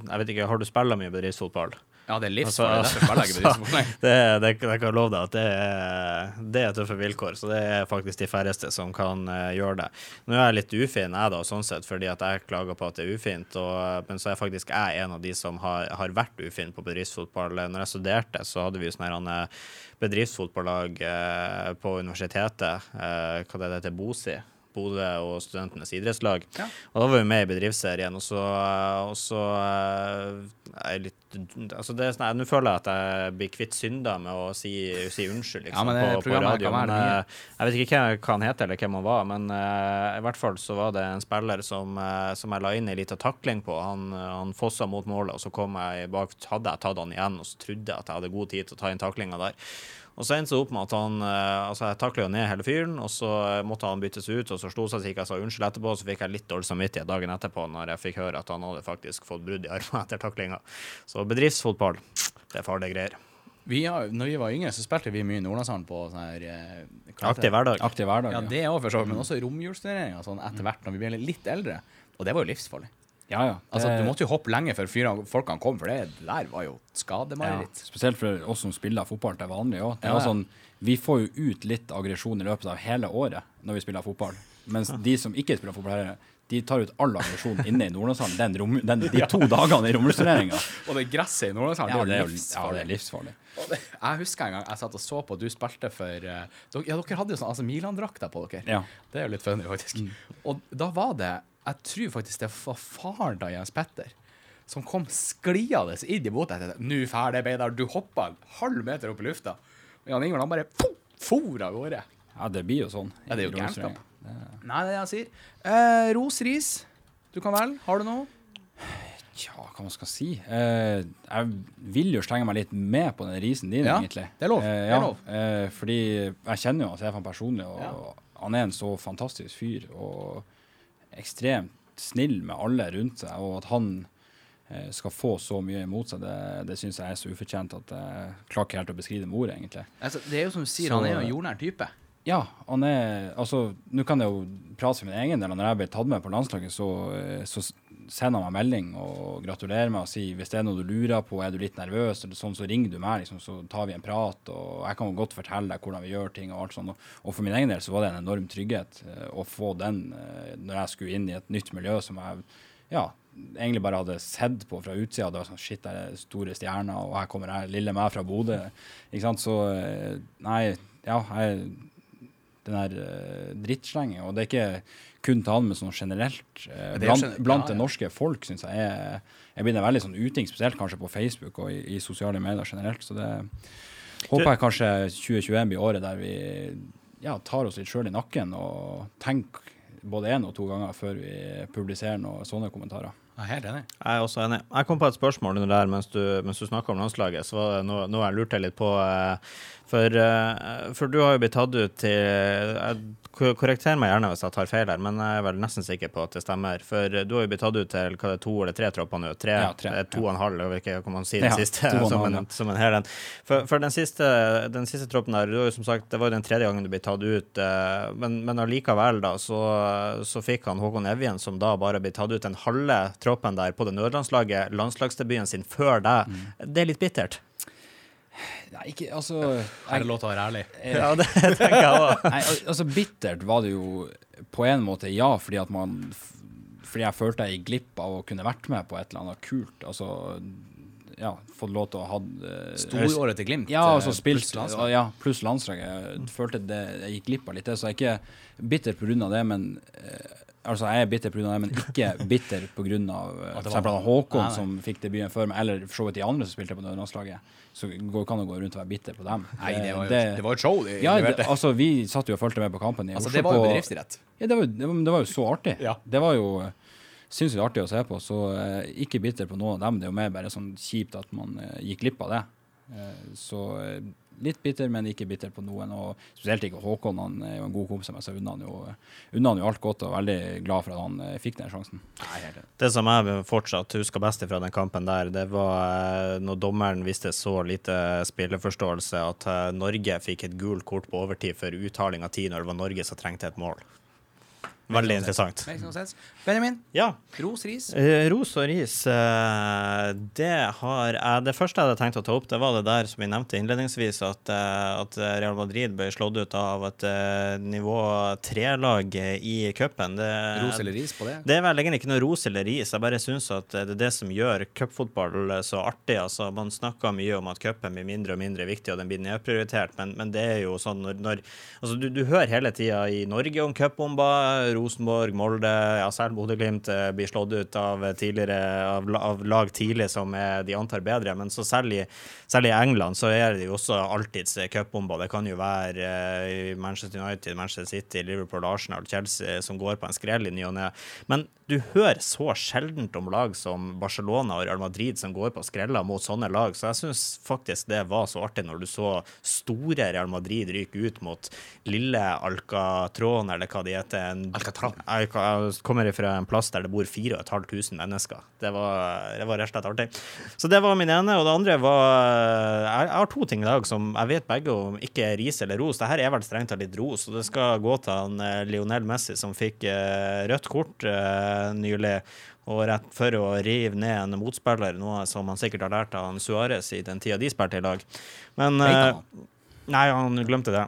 Jeg vet ikke, har du spilla mye bedriftsfotball? Ja, det er Altså, livsfarlig. Altså, jeg bedriftsfotball. Det, det, det kan jeg love deg at det er, det er tøffe vilkår, så det er faktisk de færreste som kan uh, gjøre det. Nå er jeg litt ufin, jeg da, sånn sett, fordi at jeg klager på at det er ufint, og, men så er faktisk jeg en av de som har, har vært ufin på bedriftsfotball. Når jeg studerte, så hadde vi jo sånn eh, bedriftsfotballag uh, på universitetet, uh, hva det heter, BOSI. Bodø og Studentenes idrettslag. Ja. Og da var vi med i bedriftsserien, og så, og så eh, er jeg litt Altså det er sånn, Nå føler jeg at jeg blir kvitt synder med å si, si unnskyld liksom, Ja, men det på, på radio. Men, eh, jeg vet ikke hva, han heter eller hvem han var, men uh, i hvert fall så var det en spiller som, uh, som jeg la inn ei lita takling på. Han, uh, han fossa mot målet, og så kom jeg bak, hadde jeg tatt han igjen, og så trodde jeg at jeg hadde god tid til å ta inn taklinga der. Og så endte det opp med at han Altså, jeg takla ned hele fyren, og så måtte han byttes ut, og så slo seg ikke jeg sa unnskyld etterpå, så fikk jeg litt dårlig samvittighet dagen etterpå når jeg fikk høre at han hadde faktisk fått brudd i armen etter taklinga. Så bedriftsfotball, det er farlige greier. Vi har, når vi var yngre, så spilte vi mye Nordlandshallen på sånn her eh, Aktiv hverdag. Aktiv hverdag. Ja, det òg, for så vidt. Men også romjulsturneringer sånn etter hvert, når vi ble litt eldre. Og det var jo livsfarlig. ja, ja. Altså, Det- Du måtte jo hoppe lenge før fyrene- folkene kom, for det der var jo ja, skademareritt. Spesielt for oss som spiller fotball til vanlig òg. Ja, ja. Sånn, vi får jo ut litt aggresjon i løpet av hele året når vi spiller fotball. Mens de som ikke spiller fotball, her, de tar ut all aggresjon inne i Nordlandshallen den rom, den, de to dagene i romjulsturneringa. Og det gresset i Nordlandshallen, Ja, det er jo jo ja, livsfarlig. det er livsfarlig. Jeg husker en gang jeg satt og så på du spilte for eh, Ja, dere hadde jo sånn altså Milan-drakter på dere. Ja. Det er jo litt funny, faktisk. Og da var det Jeg tror faktisk det var faren til Jens Petter som kom skliende inn i båten etter 'Nå ferdig, Beidar'. Du hoppa en halv meter opp i lufta. Og Jan Ingvar han bare fo- for av gårde. Ja, det blir jo sånn. Ja, det er jo i romjulsturneringa. Nei, det er det jeg sier. Eh, ros, ris. Du kan vel. Har du noe? Tja, hva man skal si? Eh, jeg vil jo slenge meg litt med på den risen din, Ja, egentlig. det er lov, Eh, det er lov. Eh, fordi jeg kjenner jo Stefan personlig, og Ja. han er en så fantastisk fyr. Og ekstremt snill med alle rundt seg. Og at han eh, skal få så mye imot seg, det, det syns jeg er så ufortjent at jeg klarer ikke helt å beskrive det med ord, egentlig. Altså, det er jo som du sier, Så- han er jo en jordnær type. Ja, han er Altså, nå kan jeg jo prate for min egen del. Når jeg ble tatt med på landslaget, så, eh, så sender han meg melding og gratulerer meg og sier hvis det er noe du lurer på, er du litt nervøs, eller sånn, så ringer du meg, liksom, så tar vi en prat. Og jeg kan godt fortelle deg hvordan vi gjør ting og alt sånt. Og, for min egen del så var det en enorm trygghet eh, å få den eh, når jeg skulle inn i et nytt miljø som jeg ja, egentlig bare hadde sett på fra utsida. Det var sånn Shit, der er store stjerner, og her kommer jeg, lille meg fra Bodø. Ikke sant. Så nei, ja, jeg den her uh, drittslengen. Og det er ikke kun men sånn generelt. eh, er jo blant, gen- blant ja, det norske folk syns jeg er Jeg blir veldig sånn uting, spesielt kanskje på Facebook og i, i sosiale medier generelt. Så det håper jeg kanskje 2021 blir året der vi ja, tar oss litt sjøl i nakken og tenker både én og to ganger før vi publiserer noen sånne kommentarer. Jeg er helt enig. Jeg er også enig. Jeg kom på et spørsmål under der mens du, mens du snakka om landslaget. Så var det noe, noe jeg lurte litt på. eh, For, eh, for du har jo blitt tatt ut til jeg, Korrekter meg gjerne hvis jeg tar feil her, men jeg er vel nesten sikker på at det stemmer. For du har jo blitt tatt ut til hva det er, to eller tre tropper nå. Tre, Ja, tre, eh, to ja. og en halv, jeg vet ikke hva man sier den Ja, siste. en som, en, som en hel en. For, for den, siste, den siste troppen der, du har jo som sagt, det var jo den tredje gangen du ble tatt ut, eh, men, men allikevel, da, så, så fikk han Håkon Evjen, som da bare ble tatt ut den halve troppen der på det nødlandslaget, landslagsdebuten sin før deg. Mm. Det er litt bittert. Nei, ikke Altså Er det lov til å være ærlig? Ja, det tenker jeg òg. Altså bittert var det jo på en måte ja, fordi at man Fordi jeg følte jeg gikk glipp av å kunne vært med på et eller annet kult. Altså ja, fått lov til å ha eh, Storåret til Glimt. Ja, eh, altså spilt pluss landslaget. Ja, pluss landslaget. Jeg følte det, jeg gikk glipp av litt det, så jeg er ikke bitter pga. det, men eh, Altså, jeg er bitter pga. det, men ikke bitter pga. Det var- Håkon, Nei, nei. som fikk debuten før meg, eller for så vidt de andre som spilte på nødlandslaget. Så går kan det gå rundt og være bitter på dem. Nei, det var jo det var et show de ja, det, altså, vi satt jo og fulgte med på kampen i Altså, det var jo på- bedriftsidrett. Ja, det var, det, det var jo så artig. Ja. Det var jo eh, sinnssykt artig å se på, så eh, ikke bitter på noen av dem. Det er jo mer bare sånn kjipt at man eh, gikk glipp av det. Eh, så eh, litt bitter, men ikke bitter på noen. Og spesielt ikke Håkon, han er jo en god kompis av meg, så unna han jo, unna han jo alt godt, og veldig glad for at han eh, fikk den sjansen. Det som jeg fortsatt husker best fra den kampen der, det var eh, når dommeren viste så lite spilleforståelse at eh, Norge fikk et gult kort på overtid for uttaling av tid når det var Norge som trengte et mål. Veldig interessant. Benjamin, Ja. ros, ris. Eh, ros og ris, eh, det har jeg Det første jeg hadde tenkt å ta opp, det var det der som vi nevnte innledningsvis, at, eh, at Real Madrid ble slått ut av et eh, nivå tre-lag i cupen. Ros eller ris på det? det er vel egentlig ikke noe ros eller ris. Jeg bare syns at det er det som gjør cupfotball så artig. Altså, man snakker mye om at cupen blir mindre og mindre viktig, og den blir nedprioritert, men, men det er jo sånn når, når altså, du, du hører hele tida i Norge om cupbomber. Rosenborg, Molde, ja, selv Bodø-Glimt eh, blir slått ut av av, av lag tidlig som er, de antar bedre, men så selv i, selv i England så er det jo også alltids eh, cupbomber. Det kan jo være uh, Manchester United, Manchester City, Liverpool, Arsenal, Chelsea som går på en skrell i ny og ne. Men du hører så sjeldent om lag som Barcelona og Real Madrid som går på skreller mot sånne lag, så jeg syns faktisk det var så artig når du så store Real Madrid ryke ut mot lille Alcatron, eller hva de heter. En, Alcatraz. Alca, jeg kommer fra en plass der det bor 4500 mennesker. Det var, det var rett og slett artig. Så det var min ene. Og det andre var Jeg, jeg har to ting i dag som jeg vet begge om ikke er ris eller ros. Dette er vel strengt tatt litt ros, og det skal gå til han eh, Lionel Messi som fikk eh, rødt kort eh, nylig. Og rett for å rive ned en motspiller, noe som han sikkert har lært av Suárez i den tida de spilte i lag. Men eh. Nei, han glemte det.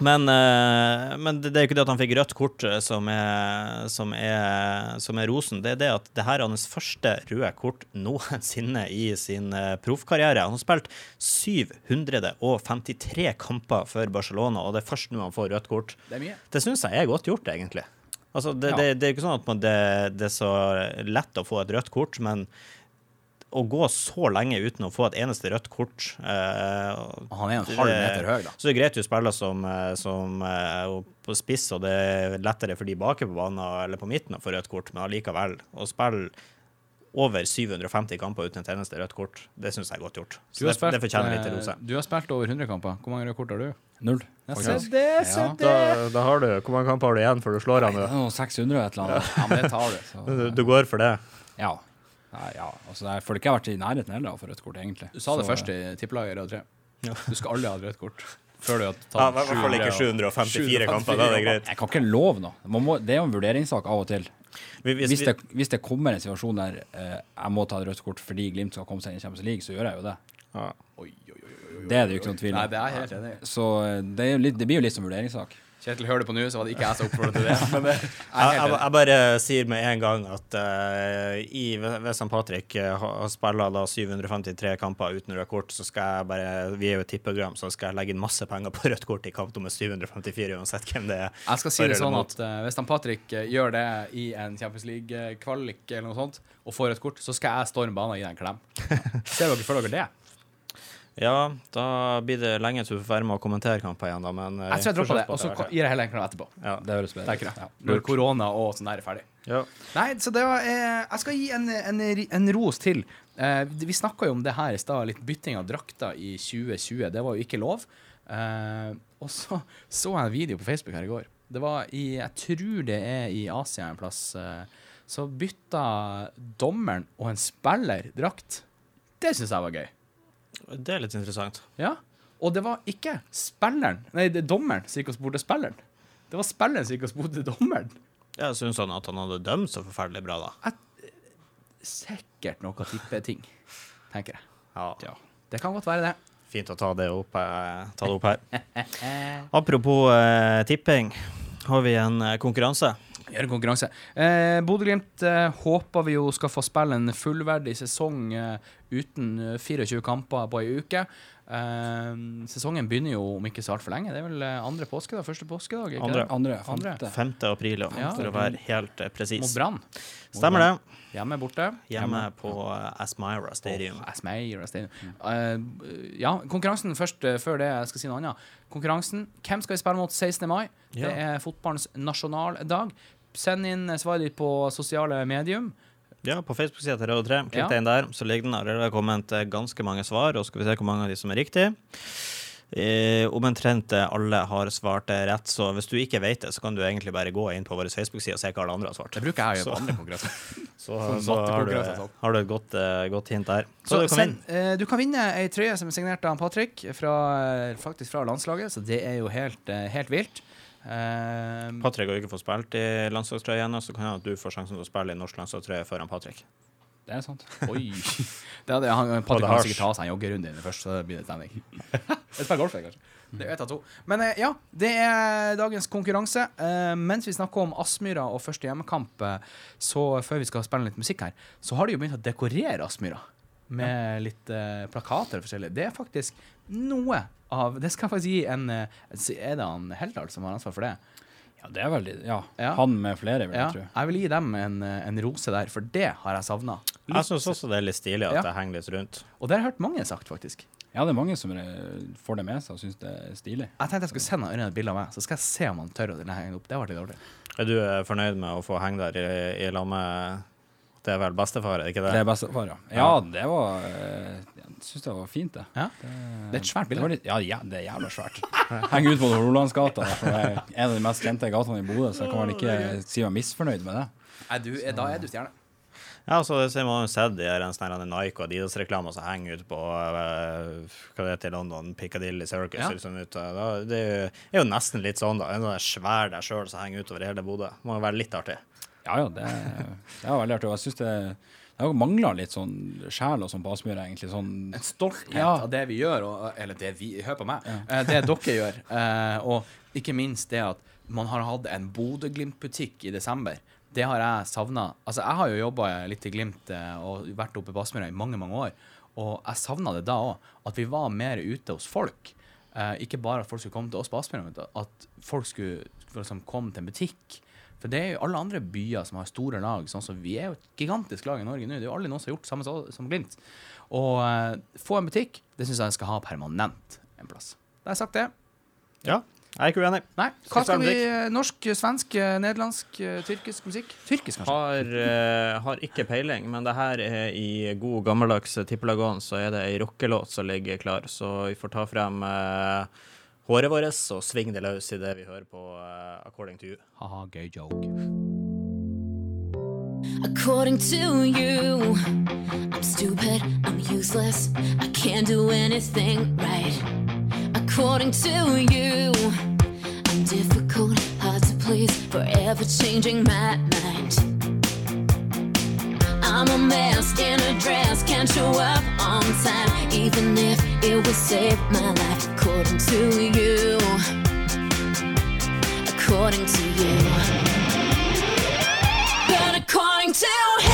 Men, eh, men det, er jo ikke det at han fikk rødt kort eh, som er, som er, som er rosen. Det er det at det her er hans første røde kort noensinne i sin eh, proffkarriere. Han har spilt 753 kamper for Barcelona, og det er først nå han får rødt kort. Det er. Det syns jeg er godt gjort, egentlig. Altså, det, Ja. det, det er ikke sånn at man, det, det er så lett å få et rødt kort, men å gå så lenge uten å få et eneste rødt kort eh, Han er en halv meter høy, da. så det er greit du spiller som, eh, som eh, på spiss, og det er lettere for de bake på banen eller på midten å få rødt kort, men allikevel, å spille over 750 kamper uten et eneste rødt kort, det syns jeg er godt gjort. Så det, det fortjener litt rose. eh, du har spilt over 100 kamper. Hvor mange røde kort har du? Null. Faktisk. det, Ja. Da, da har du Hvor mange kamper har du igjen før du slår han? Det er nå? 600 og et eller annet. Ja, men det tar du. Så, Du, du går for det? ja. Nei, ja. Altså, jeg føler ikke har vært i nærheten heller for å få rødt kort, egentlig. Du sa det Så, først i tippelaget i rad 3. Du skal aldri ha et rødt kort. Før du har tatt Ja, I hvert fall ikke 700 754 kamper, da er det greit. Jeg kan ikke love noe. Man må, det er jo en vurderingssak av og til. Vi- hvis Hvis det, hvis det kommer en situasjon der eh, jeg må ta et rødt kort fordi Glimt skal komme seg inn i Champions League, så gjør jeg jo det. Ja. Oi, oi, oi, oi, oi. Det er det jo ikke noen tvil Nei, om. det er helt enig. Så eh, det, er litt, det blir jo litt som vurderingssak. Kjetil hører det på nå, så var det ikke jeg som oppfordret til det. Men det, jeg Jeg, jeg, bare sier med en gang at uh, i, hvis han Patrick uh, har spilla da 753 kamper uten rødt kort, så skal jeg bare Vi er jo et tippeprogram, så skal jeg legge inn masse penger på rødt kort i kamp nummer 754, uansett hvem det er. Jeg skal si det sånn at uh, hvis han Patrick eh, gjør det i en Champions League-kvalik eller noe sånt, og får rødt kort, så skal jeg storme banen og gi deg en klem. Ser dere for dere det? Ja, da blir det lenge til du får være med og kommentere kamper igjen, da, men eh, Jeg tror jeg dropper det, og så gir jeg heller en krone etterpå. Ja. Det høres bedre ut. Ja. Når korona og sånn der er ferdig. Ja. Nei, så det var eh, Jeg skal gi en, en, en ros til. Eh, vi snakka jo om det her i stad, litt bytting av drakter i 2020. Det var jo ikke lov. Eh, og så så jeg en video på Facebook her i går. Det var i Jeg tror det er i Asia en plass. Eh, så bytta dommeren og en spiller drakt. Det syns jeg var gøy. Det er litt interessant. Ja. Og det var ikke spilleren, nei, det er dommeren som gikk og spurte spilleren. Det var spilleren som gikk og spurte dommeren. Jeg syns han at han hadde dømt så forferdelig bra, da. Sikkert noe tippeting, tenker jeg. Ja. Det kan godt være det. Fint å ta det opp, eh, ta det opp her. Apropos eh, tipping, har vi en eh, konkurranse. Gjøre en konkurranse. Eh, Bodø-Glimt eh, håper vi jo skal få spille en fullverdig sesong eh, uten eh, 24 kamper på ei uke. Eh, sesongen begynner jo om ikke så altfor lenge. Det er vel andre påske, da? Første påskedag? Ikke Andre. Andre, Andre. femte. 5. april, ja, Ja. for å være helt eh, Mot. Brann. Stemmer det. Hjemme borte. Hjemme på eh, Asmira Stadium. Oh, Asmira Stadium. Eh, ja, konkurransen først, uh, før det jeg skal si noe annet. Konkurransen. Hvem skal vi spille mot 16. mai? Det er fotballens nasjonaldag. Send inn svaret ditt på sosiale medium. Ja, på Facebook-sida til Radio 3. Klikk Ja. deg inn der, så ligger den allerede kommet eh, ganske mange svar, og skal vi se hvor mange av de som er riktige. Eh, omtrent eh, alle har svart eh, rett, så hvis du ikke vet det, så kan du egentlig bare gå inn på vår Facebook-side og se hva alle andre har svart. Det bruker jeg å gjøre på andre konkurranser. Så, så har, du, har du et godt, uh, godt hint der. Så, Så du kan send, vinne. eh, du kan vinne ei trøye som er signert av Patrick, fra, eh, faktisk fra landslaget, så det er jo helt, uh, helt vilt. Eh, Patrick har jo ikke fått spilt i landslagstrøye ennå, så kan hende at du får sjansen til å spille i norsk landslagstrøye foran Patrick. Det er sant. oi. Det hadde, han, Patrick kan sikkert ta seg en joggerunde inni først, så blir det stemning. Et par golf, kanskje. Det er ett av to. Men eh, ja, det er dagens konkurranse. Eh, mens vi snakker om Aspmyra og første hjemmekamp, så før vi skal spille litt musikk her, så har de jo begynt å dekorere Aspmyra med litt uh, plakater og forskjellig. Det er faktisk noe av Det skal jeg faktisk gi en eh, Er det han Heldal som har ansvar for det? Ja, det er veldig Ja. Ja. Han med flere, vil Ja, jeg tro. jeg vil gi dem en, eh, en rose der, for det har jeg savna. Jeg syns også det er litt stilig at Ja. det henger litt rundt. Og det har jeg hørt mange sagt, faktisk. Ja, det er mange som får det med seg og syns det er stilig. Jeg tenkte jeg skulle sende Ørjan et bilde av meg, så skal jeg se om han tør å henge opp. Det ble litt dårlig. Er du fornøyd med å få henge der i, i lag med Det er vel bestefar, er det ikke det? Det er bestefar, ja. Ja, det var eh, Jeg syns det var fint, det. Ja. Det er et svært Det bilde. litt, ja, ja, det er jævla svært. Henger ut på Rolandsgata, for Det er en av de mest kjente gatene i Bodø, så jeg kan vel ikke si meg misfornøyd med det. Nei, du, er- da er du stjerne. Ja, så det ser man jo sett de her en sånn Nike og Adidas-reklamer som henger ut på eh, hva det heter i London, Piccadilly Circus. Ja. eller sånn ut. Da, det er jo- er jo nesten litt sånn, da. En sånn svær der sjøl som henger utover hele Bodø. Må jo være litt artig. Ja, ja, det, det var veldig artig. Og jeg syns det det mangler litt sånn sjel og sånn på Aspmyra, egentlig. Sånn En stolthet Ja. av det vi gjør, og, eller det vi Hør på meg. Ja. Det dere gjør. Eh, og ikke minst det at man har hatt en Bodø-Glimt-butikk i desember. Det har jeg savna. Altså, jeg har jo jobba litt i Glimt eh, og vært oppe på Aspmyra i mange, mange år. Og jeg savna det da òg. At vi var mer ute hos folk. Eh, ikke bare at folk skulle komme til oss på Aspmyra, men at folk skulle liksom, komme til en butikk. For det er jo alle andre byer som har store lag. sånn som Vi er jo et gigantisk lag i Norge nå. Det er jo aldri noen som har gjort samme som Glimt. Og uh, få en butikk, det syns jeg skal ha permanent en plass. Da har jeg sagt det. Ja, jeg er ikke uenig. Nei, hva skal vi? Norsk, svensk, eh, nederlandsk, eh, tyrkisk musikk? Tyrkisk, kanskje? Har, uh, har ikke peiling, men det her er i god gammeldags tippelagon, så er det ei rockelåt som ligger klar. Så vi får ta frem eh, håret vårt og svinge det løs i det vi hører på eh, According to You. Haha, gøy joke. According to you, I'm stupid, I'm useless, I can't do anything right. According to you, I'm difficult, hard to please, forever changing my mind. I'm a mess in a dress, can't show up on time, even if it would save my life. According to you, according to you. But according to him,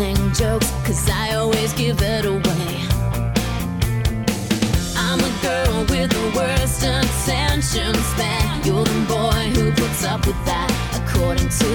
telling jokes, cause I always give it away. I'm the girl with the worst intentions, man. You're the boy who puts up with that, according to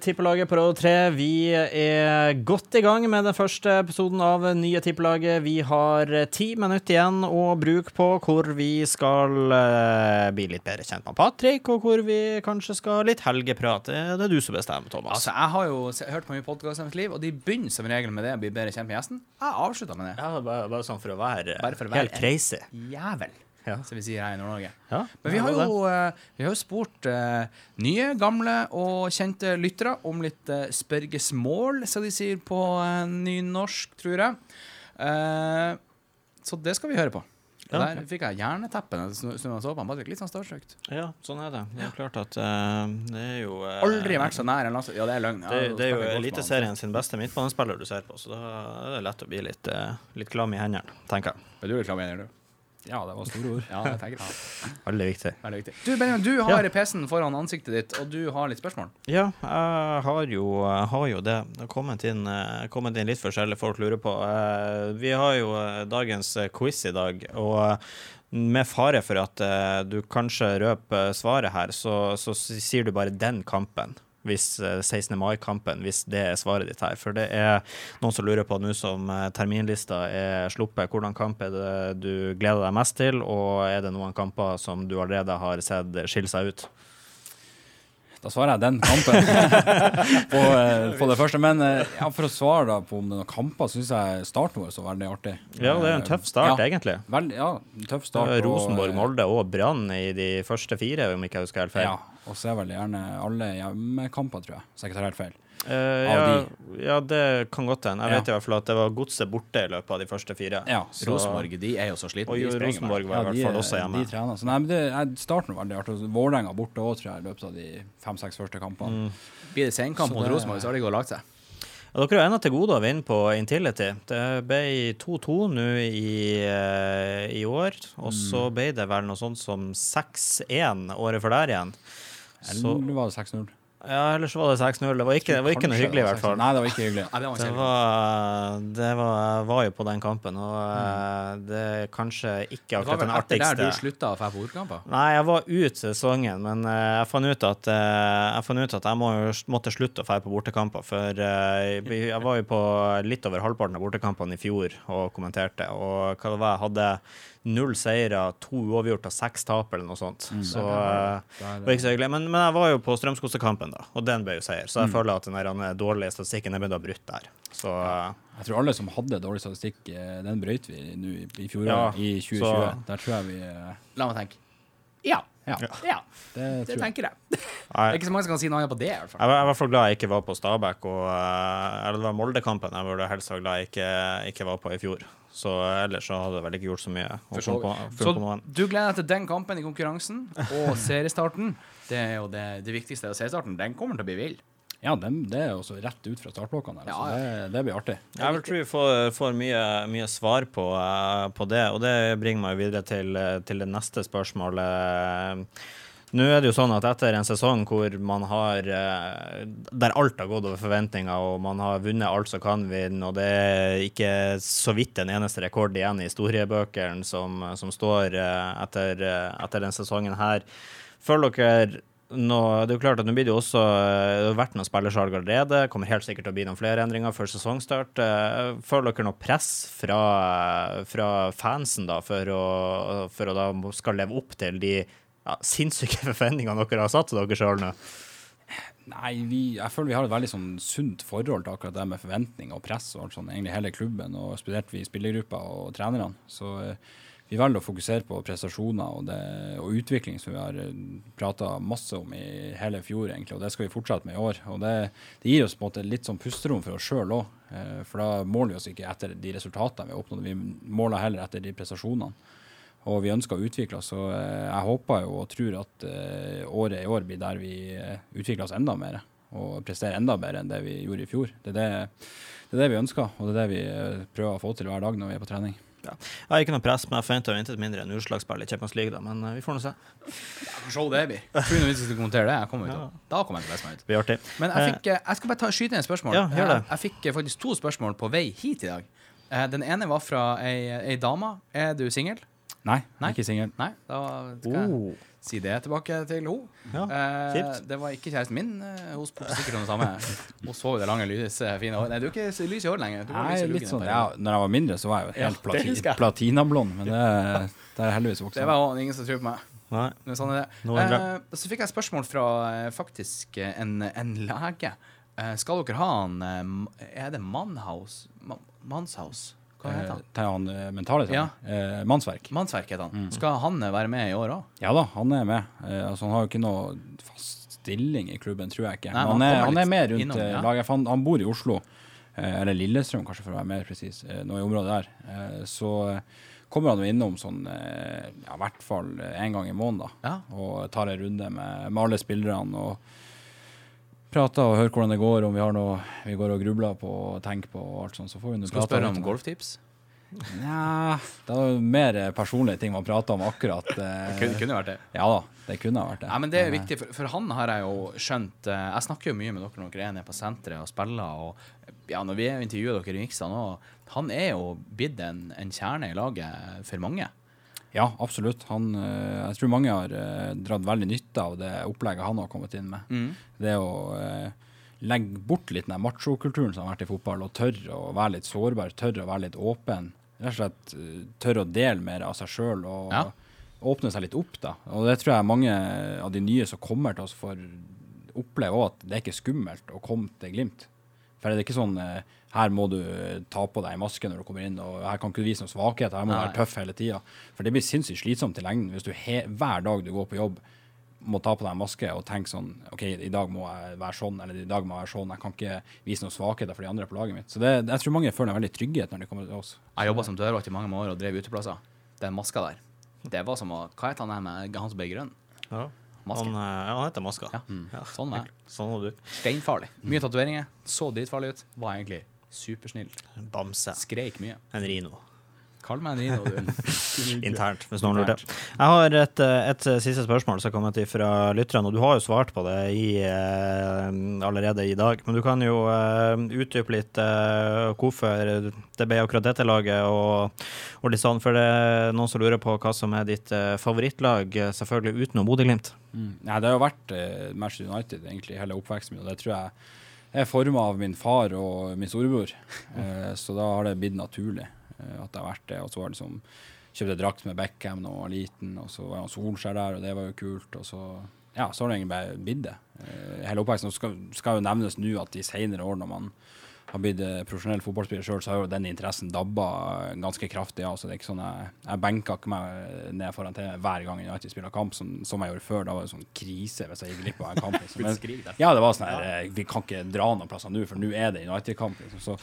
Tippelaget på Råd 3. Vi er godt i gang med den første episoden av Nye Tippelaget. Vi har ti minutter igjen å bruke på hvor vi skal eh, bli litt bedre kjent med Patrick, og hvor vi kanskje skal litt helgeprat. Det er du som bestemmer, Thomas. Altså, Jeg har jo hørt på mye podkast i mitt liv, og de begynner som regel med det å bli bedre kjent med gjesten. Jeg avslutter med det. ja, bare, bare sånn for å være, Bare for å være helt crazy. Jævel, Ja. som vi sier her i Nord-Norge. Ja, Men vi har jo, eh, vi har jo spurt uh, nye, gamle og kjente lyttere om litt uh, spørgesmål, som de sier på uh, nynorsk, tror jeg. Eh, så det skal vi høre på. Ja, Der fikk jeg jerneteppe når jeg så på. Patrick, Litt sånn starstruck. Ja, sånn er det. Det er klart at uh, det er jo uh, Aldri vært så nær en landslag... Ja, det er løgn. Ja, det er jo Eliteserien sin beste midtbanespiller du ser på, så da er det lett å bli litt, uh, litt klam i hendene, tenker jeg. Er du litt klam i hendene, du? Ja, det var store ord. Ja, det tenker jeg. Veldig viktig. Veldig viktig. Du, Benjamin, du har PC-en foran ansiktet ditt, og du har litt spørsmål. Ja, jeg har jo, jeg har jo det. Det har kommet inn, eh, kommet inn litt forskjellige folk lurer på. Eh, Vi har jo eh, dagens quiz i dag, og med fare for at du kanskje røper svaret her, så, så sier du bare 'den kampen'. Hvis eh, 16. mai-kampen, hvis det er svaret ditt her. For det er noen som lurer på nå som eh, terminlista er sluppet, hvordan kamp er det du gleder deg mest til, og er det noen kamper som du allerede har sett skille seg ut? Da svarer jeg den kampen på, eh, på det første. Men eh, ja, for å svare da på om det er noen kamper, syns jeg starten vår så veldig artig. Ja, det er en tøff start, ja, egentlig. Veldig, ja, tøff start. Og, Rosenborg, eh, Molde og Brann i de første fire, om ikke jeg husker helt feil. Ja, og så er vel gjerne alle hjemmekamper, tror jeg. Så jeg ikke tar helt feil. Uh, ja, ja, det kan godt hende. Jeg Ja. vet i hvert fall at det var Godset borte i løpet av de første fire. Ja, Så- Rosenborg de er jo så slitne. Og Rosenborg var i hvert fall også hjemme. De trener. Så nei, men det, starten var veldig artig. Og Vålerenga borte òg, tror jeg, i løpet av de fem-seks første kampene. Mm. Blir det senkamp Så mot det- Rosenborg, så har de gått og lagt seg. Ja, dere har ennå til gode å vinne på Intility. Det ble 2-2 nå i, eh, i år, og så Mm. ble det vel noe sånt som 6-1 året før der igjen. Eller var det 6-0? ja, ellers var det 6-0. Det var ikke, det var ikke noe hyggelig, i hvert fall. Nei, det var ikke hyggelig. Nei, det var Det var, det var, jeg var jo på den kampen, og eh, det er kanskje ikke akkurat den artigste. Det var vel etter der du slutta å dra på ordkamper? Nei, jeg var ut sesongen, men eh, jeg fant ut at eh, jeg, fant ut at jeg må, måtte slutte å dra på bortekamper. For jeg var jo på litt over halvparten av bortekampene i fjor og kommenterte. Og hva det var, jeg hadde null seire, to uavgjort og seks tap eller noe sånt. Så eh, det var ikke så hyggelig. Men, men jeg var jo på Strømskosekampen, da, og den ble jo seier. Så jeg føler at den dårlige statistikken er begynt å ha brutt der. Så eh, Jeg tror alle som hadde dårlig statistikk, eh, den brøyt vi nå i, i fjor, Ja, i 2020. så- Der tror jeg vi eh, La meg tenke. Ja. Ja, ja. det Det tror jeg. tenker jeg. Det er ikke så mange som kan si noe annet på det, i hvert fall. Jeg var i hvert fall glad jeg ikke var på Stabæk, og, eh, eller det var Moldekampen jeg burde helst være glad jeg ikke, ikke var på i fjor. Så ellers så hadde jeg vel ikke gjort så mye. så på- Så på du gleder deg til den kampen i konkurransen og seriestarten. Det er jo det, det viktigste. Seriestarten, den kommer til å bli vill. Ja, dem, det er også rett ut fra startblokkene. her, Ja, så det, det blir artig. Jeg vil tro vi får, får mye, mye svar på, eh, på det, og det bringer meg videre til, eh, til det neste spørsmålet. Nå er det jo sånn at etter en sesong hvor man har eh, Der alt har gått over forventninger, og man har vunnet alt som kan vinne, og det er ikke så vidt en eneste rekord igjen i historiebøkene som, som står etter, etter den sesongen her. Føler dere nå, det er jo klart at nå blir det jo også eh, Det har vært noen spillersalg allerede. Kommer helt sikkert til å bli noen flere endringer før sesongstart. Eh, Føler dere noe press fra, fra fansen da for å, for å da skal leve opp til de ja, sinnssyke forventningene dere har satt til dere sjøl nå? Nei, vi, jeg føler vi har et veldig sånn sunt forhold til akkurat det med forventninger og press og alt sånt, egentlig hele klubben, og spesielt vi spillergruppa og trenerne. Så eh, vi velger å fokusere på prestasjoner og, det, og utvikling, som vi har prata masse om i hele fjor, egentlig, og det skal vi fortsette med i år. Og det, det gir oss på en måte litt sånn pusterom for oss sjøl òg, for da måler vi oss ikke etter de resultatene vi har oppnådd, vi måler heller etter de prestasjonene. Og vi ønsker å utvikle oss, så eh, jeg håper jo og tror at eh, året i år blir der vi eh, utvikler oss enda mer. Og presterer enda bedre enn det vi gjorde i fjor. Det er det, det, er det vi ønsker, og det er det vi eh, prøver å få til hver dag når vi er på trening. Jeg har ikke noe press, men jeg forventer jo intet mindre enn utslagsspill i Champions League, da. Men eh, vi får nå se. Show det blir. Tror hvis vi skal kommentere det, jeg kommer ut ja. Da kommer jeg til å lese meg ut. Blir artig. Men jeg, fikk, eh, jeg skal bare ta, skyte inn et spørsmål. Ja, gjør det. Jeg, jeg fikk eh, faktisk to spørsmål på vei hit i dag. Eh, Den ene var fra ei, ei dame. Er du singel? Nei, Nei. ikke singel. Nei, da skal jeg Oh. si det tilbake til henne. Ja, eh, det var ikke kjæresten min. eh, Hun spurte sikkert om det samme. Hun så jo det lange, lyse, fine håret. Nei, du er ikke lys i håret lenger. Du Nei, litt sånn, ja, når jeg var mindre, så var jeg jo helt plati platinablond, men det, det er heldigvis voksen. Det var også ingen som tror på meg. Nei. Sånn Eh, så fikk jeg et spørsmål fra eh, faktisk eh, en, en lege. Eh, skal dere ha en eh, Er det Mannhaus? Ma Mannshaus? Hva heter han? Han eh, mentale Ja. eh, mannsverk. Mannsverk heter Mm. han. Skal han eh, være med i år òg? Ja da, han er med. Eh, altså, han har jo ikke noe fast stilling i klubben, tror jeg ikke. Nei, men han, er, han er med rundt innom, eh, ja. laget. Han, han bor i Oslo, eh, eller Lillestrøm kanskje for å være mer presis, eh, nå i området der. Eh, så eh, kommer han jo innom sånn eh, ja, i hvert fall én gang i måneden, da. Ja. Og tar en runde med, med alle spillerne. og prater og hører hvordan det går, om vi har noe vi går og grubler på og tenker på. og alt sånt, så får vi nå Skal du spørre om golftips? Nja, det er jo mer eh, personlige ting man prater om akkurat. eh, Kunne, kunne vært det. ja da, det kunne vært det. Nei, men det er eh, viktig, for, for han har jeg jo skjønt eh, Jeg snakker jo mye med dere når dere er nede på senteret og spiller, og ja, når vi intervjuer dere i Miksa nå, han er jo blitt en, en kjerne i laget for mange. Ja, absolutt. Han, eh, jeg tror mange har eh, dratt veldig nytte av det opplegget han har kommet inn med. Mm. Det å eh, legge bort litt den machokulturen som har vært i fotball, og tørre å være litt sårbar, tørre å være litt åpen. Rett og slett tørre å dele mer av seg sjøl og Ja. åpne seg litt opp. da. Og det tror jeg mange av de nye som kommer til oss, får oppleve òg, at det er ikke skummelt å komme til Glimt. For det er ikke sånn eh, her må du ta på deg maske når du kommer inn, og her kan ikke du vise noen svakhet, her må du være tøff hele tida. For det blir sinnssykt slitsomt i lengden hvis du he hver dag du går på jobb, må ta på deg maske og tenke sånn OK, i dag må jeg være sånn, eller i dag må jeg være sånn. Jeg kan ikke vise noen svakheter for de andre på laget mitt. Så det, jeg tror mange føler en veldig trygghet når de kommer til oss. Jeg jobba som dørvakt i mange år og drev uteplasser. Den maska der. Det var som å Hva het han der med han som ble grønn? Ja. Han, eh, ja, han heter Maska. Ja. Ja. Sånn var. Sånn var du. Steinfarlig. Mye tatoveringer. Så dritfarlig ut. Var egentlig supersnill. Bamse. Skreik mye. En rino. Kall meg en Rino, du. Internt, hvis noen lurte. Jeg har et, et siste spørsmål som har kommet fra lytterne, og du har jo svart på det i, eh, allerede i dag. Men du kan jo eh, utdype litt eh, hvorfor det ble akkurat dette laget, og, og litt sånn. For det er noen som lurer på hva som er ditt favorittlag, selvfølgelig utenom Bodø-Glimt. Mm. Ja, det har jo vært Manchester United egentlig hele oppveksten min, og det tror jeg er forma av min far og min storebror. Eh, så da har det blitt naturlig eh, at det har vært det. Og så var det liksom kjøpte drakt med Beckham da jeg var liten, og så var han Solskjær der, og det var jo kult. Og så ja, så har det egentlig bare blitt det. Eh, hele oppveksten. Skal, skal jo nevnes nå at i senere år, når man har blitt eh, profesjonell fotballspiller sjøl, så har jo den interessen dabba ganske kraftig. Ja. Så det er ikke sånn jeg, jeg benka ikke meg ned foran TV hver gang United spiller kamp, som, som jeg gjorde før. Da var det sånn krise hvis jeg gikk glipp av en kamp. Liksom. Men, ja, det var sånn her eh, Vi kan ikke dra noen plasser nå, for nå er det United-kamp. Liksom. Så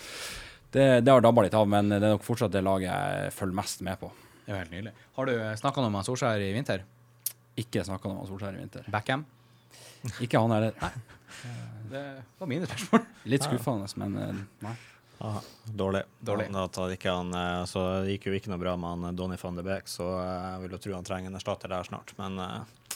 det, det har dabba litt av, men det er nok fortsatt det laget jeg følger mest med på. Det er jo helt nydelig. Har du snakka noe med Solskjær i vinter? Ikke snakka noe om Solskjær i vinter. Backham? Ikke han heller. Det var mine spørsmål. Litt skuffende, men eh, nei. Aha, dårlig. Dårlig. Da tar ikke han, eh, så det gikk jo ikke noe bra med han eh, Donny van de Beek, så jeg vil jo tro han trenger en erstatter der snart. Men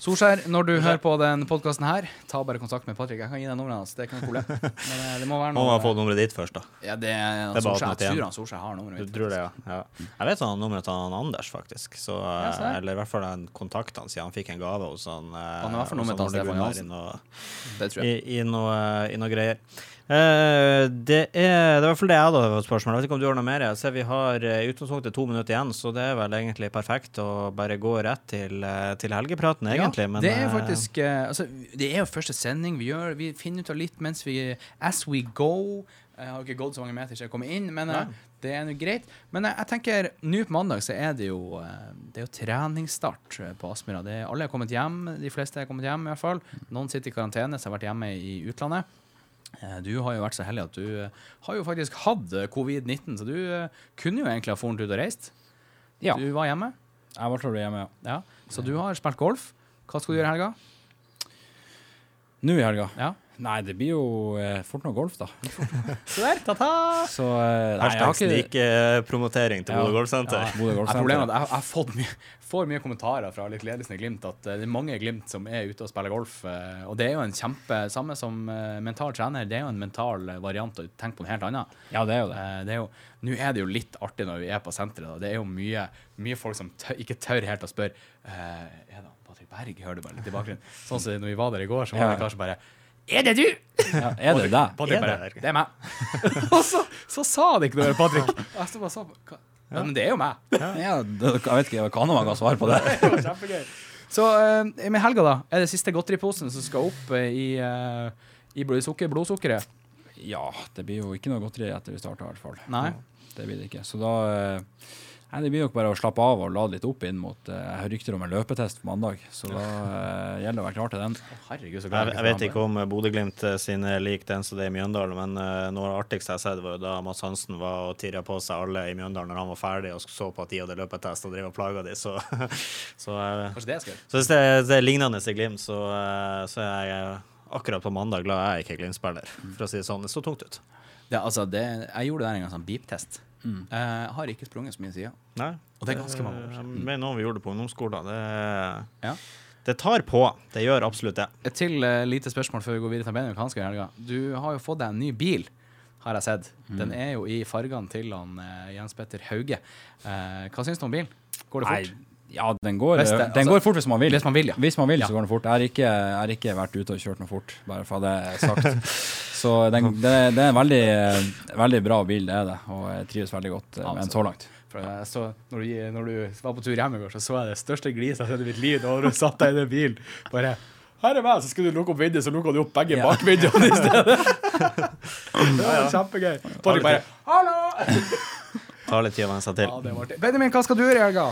Solskjær, når du hører på den podkasten her, ta bare kontakt med Patrick. Jeg kan gi deg nummeret hans. Det noe problem. Men eh, det må være må noe man få nummeret ditt først, da. Ja, det er, Det er Solskjær. Jeg tror han Solskjær har nummeret Du tror det, ja. ja. Jeg vet han har nummeret til Anders, faktisk. Så, eh, Ja, så der. eller i hvert fall den kontakten han siden han fikk en gave hos han. eh, Han har i hvert fall nummeret til Stefan Johansen. Det tror jeg. I, i, noe, i noe greier. Eh, det, er, i hvert fall det jeg hadde et spørsmål. Jeg vet ikke om du har noe mer? Jeg ser vi har eh, i utgangspunktet to minutter igjen, så det er vel egentlig perfekt å bare gå rett til, eh, til helgepraten, egentlig. ja, det er faktisk altså, Det er jo første sending vi gjør. Vi finner ut av litt mens vi As we go. Jeg har ikke gått så mange meter siden jeg kom inn, men Nei. det er nå greit. Men jeg, jeg tenker, nå på mandag så er det jo Det er jo treningsstart på Aspmyra. Alle er kommet hjem. De fleste er kommet hjem, i hvert fall. Noen sitter i karantene, som har vært hjemme i utlandet. Eh, Du har jo vært så heldig at du eh, har jo faktisk hatt eh, covid-19, så du kunne jo egentlig ha dratt ut og reist. Ja. Du var hjemme, Jeg var hjemme, ja. ja. så du har spilt golf. Hva skal du gjøre i helga? Nå i helga? Ja. Nei, det blir jo eh, fort noe golf, da. Så der, ta-ta! Så eh, nei, jeg har Hashtag ikke snikpromotering til Ja. Bodø Golfsenter. Ja, Bodø problemet er at jeg, jeg har fått mye, får mye kommentarer fra litt ledelsen i Glimt at eh, det er mange i Glimt som er ute og spiller golf. eh, og det er jo en kjempe Samme som eh, mental trener, det er jo en mental eh, variant å tenke på noe helt annet. Ja, det er jo det. Eh, det er jo, Nå er det jo litt artig når vi er på senteret. da. Det er jo mye, mye folk som tør, ikke tør helt å spørre eh, Er det Patrick Berg? Hører du bare litt i bakgrunnen. Sånn som når vi var der i går, så var Ja. det kanskje bare Er det du? Ja, er det deg? Patrick Er det bare? Det er meg. og så, så sa han ikke noe, Patrick. Jeg stod bare så på hva? Ja, men det er jo meg. Ja, det, jeg vet ikke, kan man kan svare på det? Det var kjempegøy. Så eh, med helga, da, er det siste godteriposen som skal opp eh, i, eh, i blodsukker, blodsukkeret? Ja, det blir jo ikke noe godteri etter vi starter, i hvert fall. Nei. Det blir det ikke. Så da eh, Nei, det blir nok bare å slappe av og lade litt opp inn mot eh, Jeg har rykter om en løpetest på mandag, så da eh, gjelder det å være klar til den. Herregud, så Jeg, jeg vet ikke om Bodø-Glimt eh, sine lik den som det er i Mjøndalen, men uh, noe av det artigste jeg har sett, var jo da Mads Hansen var og tirra på seg alle i Mjøndalen når han var ferdig og så på at de hadde løpetest og drev og plaga de, så, så, uh, det så hvis det, er- det er lignende i Glimt, så, uh, så er jeg akkurat på mandag glad jeg ikke er Glimt-spiller, for å si det sånn. Det så tungt ut. Det, altså, det, jeg gjorde det der en gang, sånn beep-test. Mm. Jeg har ikke sprunget så mye siden. Nei. Og det er ganske mange år siden. Jeg mener noe vi gjorde på ungdomsskolen. Det, Ja. det tar på. Det gjør absolutt det. Et til uh, lite spørsmål før vi går videre til Benjamin. Hva han skal gjøre i helga. Du har jo fått deg en ny bil, har jeg sett. Mm. Den er jo i fargene til han uh, Jens Petter Hauge. Uh, hva syns du om bilen? Går det Nei, fort? ja, den går, Hvis det- den altså, går fort hvis man vil. hvis man vil, ja. Hvis man vil, Ja. så går den fort. Jeg har ikke, ikke vært ute og kjørt noe fort, bare for å ha det sagt. Så den, det, det er en veldig, veldig bra bil, det er det. Og jeg trives veldig godt eh, med den så langt. Så, når, du, når du var på tur hjem i går, så så jeg det største gliset jeg har sett i mitt liv. Da du satt deg i den bilen. Bare her er meg, så skulle du lukke opp vinduet, så lukka du opp begge bakvinduene i stedet. det var kjempegøy. Patrick bare Hallo! Tar litt tid å venne seg til. Ja. Benjamin, hva skal du gjøre i helga?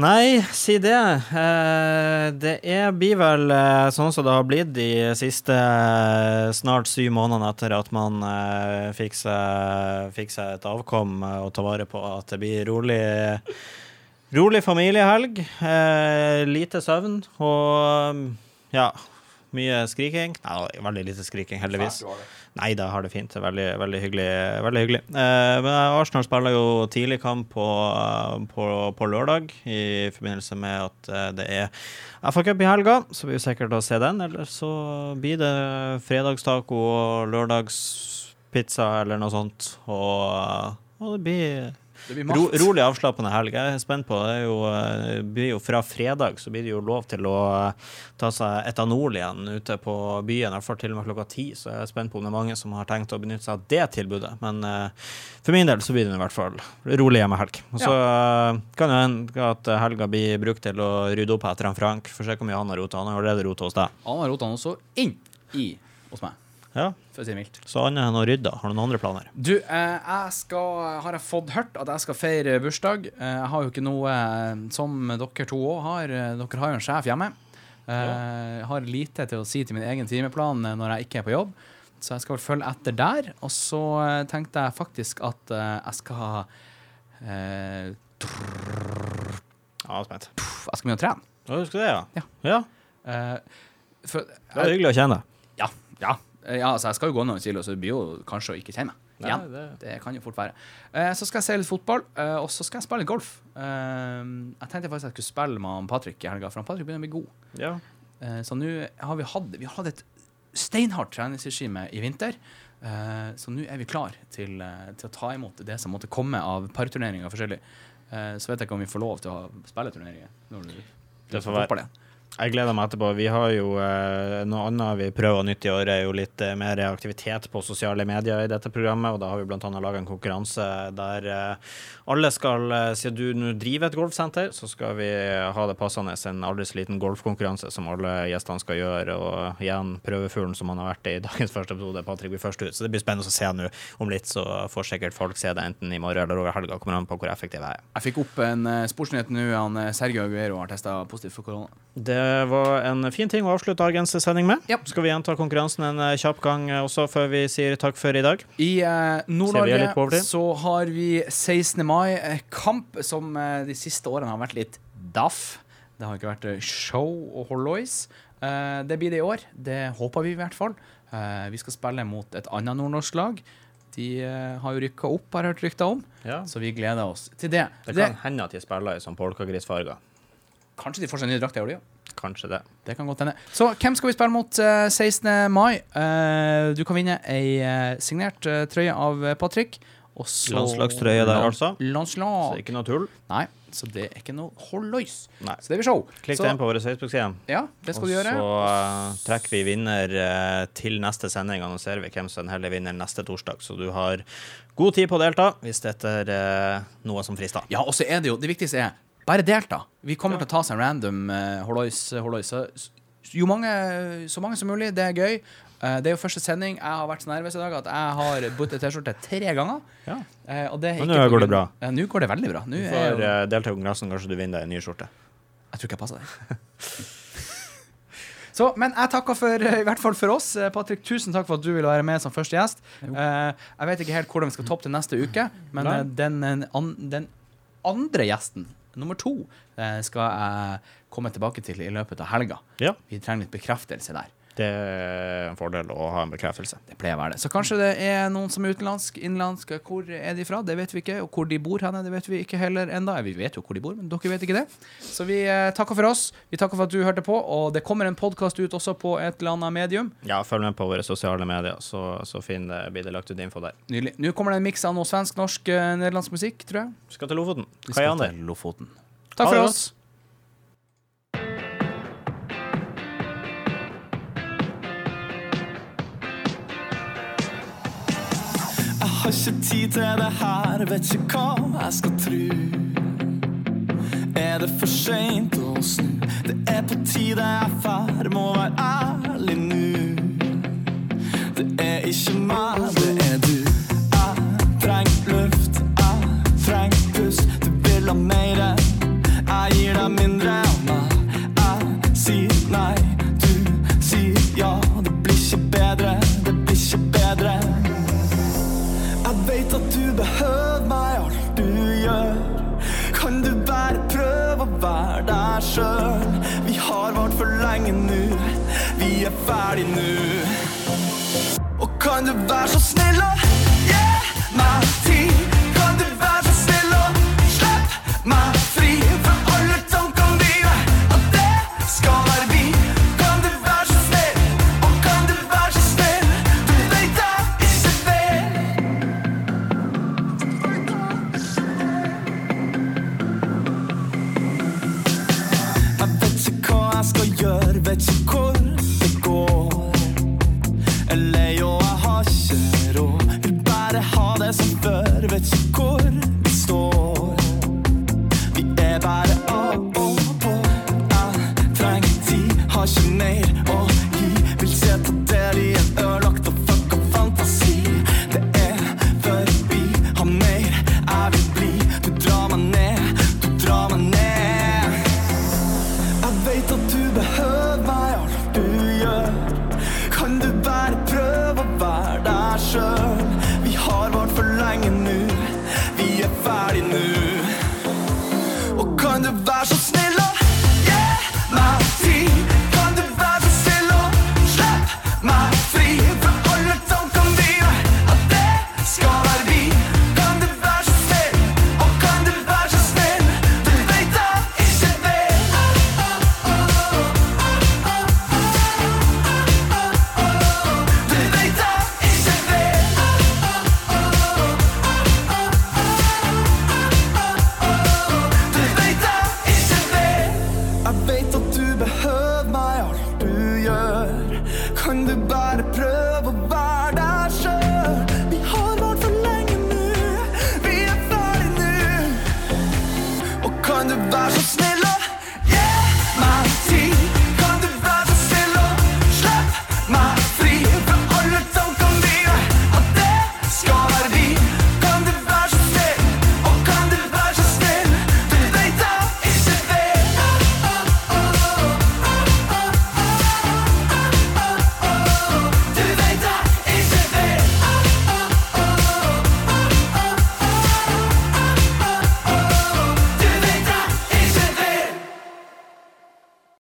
Nei, si det. Eh, det er, blir vel eh, sånn som det har blitt de siste eh, snart syv månedene etter at man fikk, seg, fikk seg et avkom å ta vare på. At det blir rolig, rolig familiehelg. Eh, lite søvn og ja. Mye skriking. Nei, veldig lite skriking, heldigvis. Nei, da har det fint. Veldig, veldig hyggelig. Veldig hyggelig. Eh, Arsenal spiller jo tidligkamp på, på, på lørdag i forbindelse med at eh, det er FA-cup i helga, så blir vi sikkert å se den. Eller så blir det fredagstaco og lørdagspizza eller noe sånt. Og, og Det blir Ro, rolig avslappende helg. Jeg er spent på det. Er jo, eh, blir jo fra fredag så blir det jo lov til å eh, ta seg etanol igjen ute på byen, iallfall til og med klokka ti. Så jeg er spent på om det er mange som har tenkt å benytte seg av det tilbudet. Men uh, for min del så blir det i hvert fall rolig hjemmehelg. Og så ja. kan det hende at helga blir brukt til å rydde opp etter han Frank. For se hvor mye han har rota. Han har allerede rota hos deg. Han har rota også inn i hos meg, Ja. for å si det mildt. Så annet enn å rydde, har du noen andre planer? Du, eh, jeg skal, har jeg fått hørt at jeg skal feire bursdag. Eh, jeg har jo ikke noe eh, som dere to òg har. Dere har jo en sjef hjemme. Jeg har lite til å si til min egen timeplan når jeg ikke er på jobb. Så jeg skal vel følge etter der. Og så tenkte jeg faktisk at jeg skal ha eh, Ja, spent. Jeg skal begynne å trene. Ja, du skal det, ja? Ja. ja. Uh, for, Det er hyggelig å kjenne. Ja, ja. Eh, ja altså, jeg skal jo gå noen kilo, så det blir jo kanskje å ikke kjenne meg. Igjen. det- det kan jo fort være. Eh, så skal jeg se litt fotball, eh, og så skal jeg spille litt golf. Eh, jeg tenkte faktisk at jeg skulle spille med han Patrick i helga, for han Patrick begynner å bli god. Ja. Eh, så nå har vi hatt, vi har hatt et steinhardt treningsregime i vinter. Eh, så nå er vi klar til, til å ta imot det som måtte komme av parturneringer forskjellig. Så vet jeg ikke om vi får lov til å spille turneringer. Når du, Det får være. Jeg gleder meg etterpå. Vi har jo eh, Noe annet vi prøver nytt i år, er jo litt eh, mer aktivitet på sosiale medier i dette programmet. Og da har vi bl.a. laga en konkurranse der eh, alle skal eh, Siden du nå driver et golfsenter, så skal vi ha det passende en aldri så liten golfkonkurranse som alle gjestene skal gjøre. Og igjen prøvefuglen som han har vært i dagens første episode, Patrick blir først ut. Så det blir spennende å se nå om litt, så får sikkert folk se det enten i morgen eller over helga. Kommer an på hvor effektiv jeg er. Jeg fikk opp en uh, sportsnyhet nå. Han eh, Sergio Aguero har testa positivt for korona. Det var en fin ting å avslutte dagens sending med. Ja. Skal vi gjenta konkurransen en eh, kjapp gang eh, også, før vi sier takk for i dag? I eh, Nord-Norge så har vi 16. mai-kamp, som eh, de siste årene har vært litt daff. Det har ikke vært show og hollois. Eh, det blir det i år. Det håper vi i hvert fall. Eh, vi skal spille mot et annet nordnorsk lag. De har jo rykka opp, har jeg hørt rykter om, Ja. så vi gleder oss til det. Det det kan hende at de spiller i sånn polkagrisfarger. kanskje de får seg nye drakter i år, de òg. Kanskje det. Det kan godt hende. Så hvem skal vi spille mot eh, 16. mai? Eh, du kan vinne ei eh, signert eh, trøye av eh, Patrick. Også Landslagstrøye der, altså. Så Landslag. det er ikke noe tull. Nei, så det er ikke noe hollois. Så det blir show. Klikk så, deg inn på vår Facebook-side. Ja, det skal Og du gjøre. så eh, trekker vi vinner eh, til neste sending. Annonserer vi hvem som heller vinner neste torsdag. Så du har god tid på å delta hvis dette er eh, noe som frister. Ja, og så er det jo Det viktigste er bare delta. Vi kommer til å ta oss en random uh, holois. Jo mange, så mange som mulig. Det er gøy. Uh, det er jo første sending. Jeg har vært så nervøs i dag at jeg har budt T-skjorte tre ganger. Ja. Uh, og det er Men nå går det bra. Ja, nå går det veldig bra. Nå Du er får jo, eh, delta i konkurransen, kanskje du vinner deg en ny skjorte. Jeg tror ikke jeg passer det. Så, men jeg takker for, eh, i hvert fall for oss. Eh, Patrick, tusen takk for at du ville være med som første gjest. Eh, jeg vet ikke helt hvordan vi skal toppe til neste uke, men eh, den, eh, an, den andre gjesten, nummer to, eh, skal jeg komme tilbake til i løpet av helga. Ja. Vi trenger litt bekreftelse der. Det er en fordel å ha en bekreftelse. Det pleier å være det. Så kanskje det er noen som er utenlandsk, innenlandsk. Hvor er de fra? Det vet vi ikke. Og hvor de bor henne, det vet vi ikke heller enda. Vi vet jo hvor de bor, men dere vet ikke det. Så vi eh, takker for oss. Vi takker for at du hørte på. Og det kommer en podkast ut også på et eller annet medium. Ja, følg med på våre sosiale medier, så, så fin det, blir det lagt ut info der. Nydelig. Nå kommer det en miks av noe svensk, norsk, eh, nederlandsk musikk, tror jeg. Vi skal til Lofoten. Er? Ha Takk for oss. Har ikke tid til det her, vet ikke hva jeg skal tru. Er det for seint å snu? Det er på tide jeg fær, må være ærlig nu. Det er ikke meg, det er du. vær deg sjøl. Vi har vart for lenge nå vi er ferdig nå Og kan du være så snill å gi meg tid?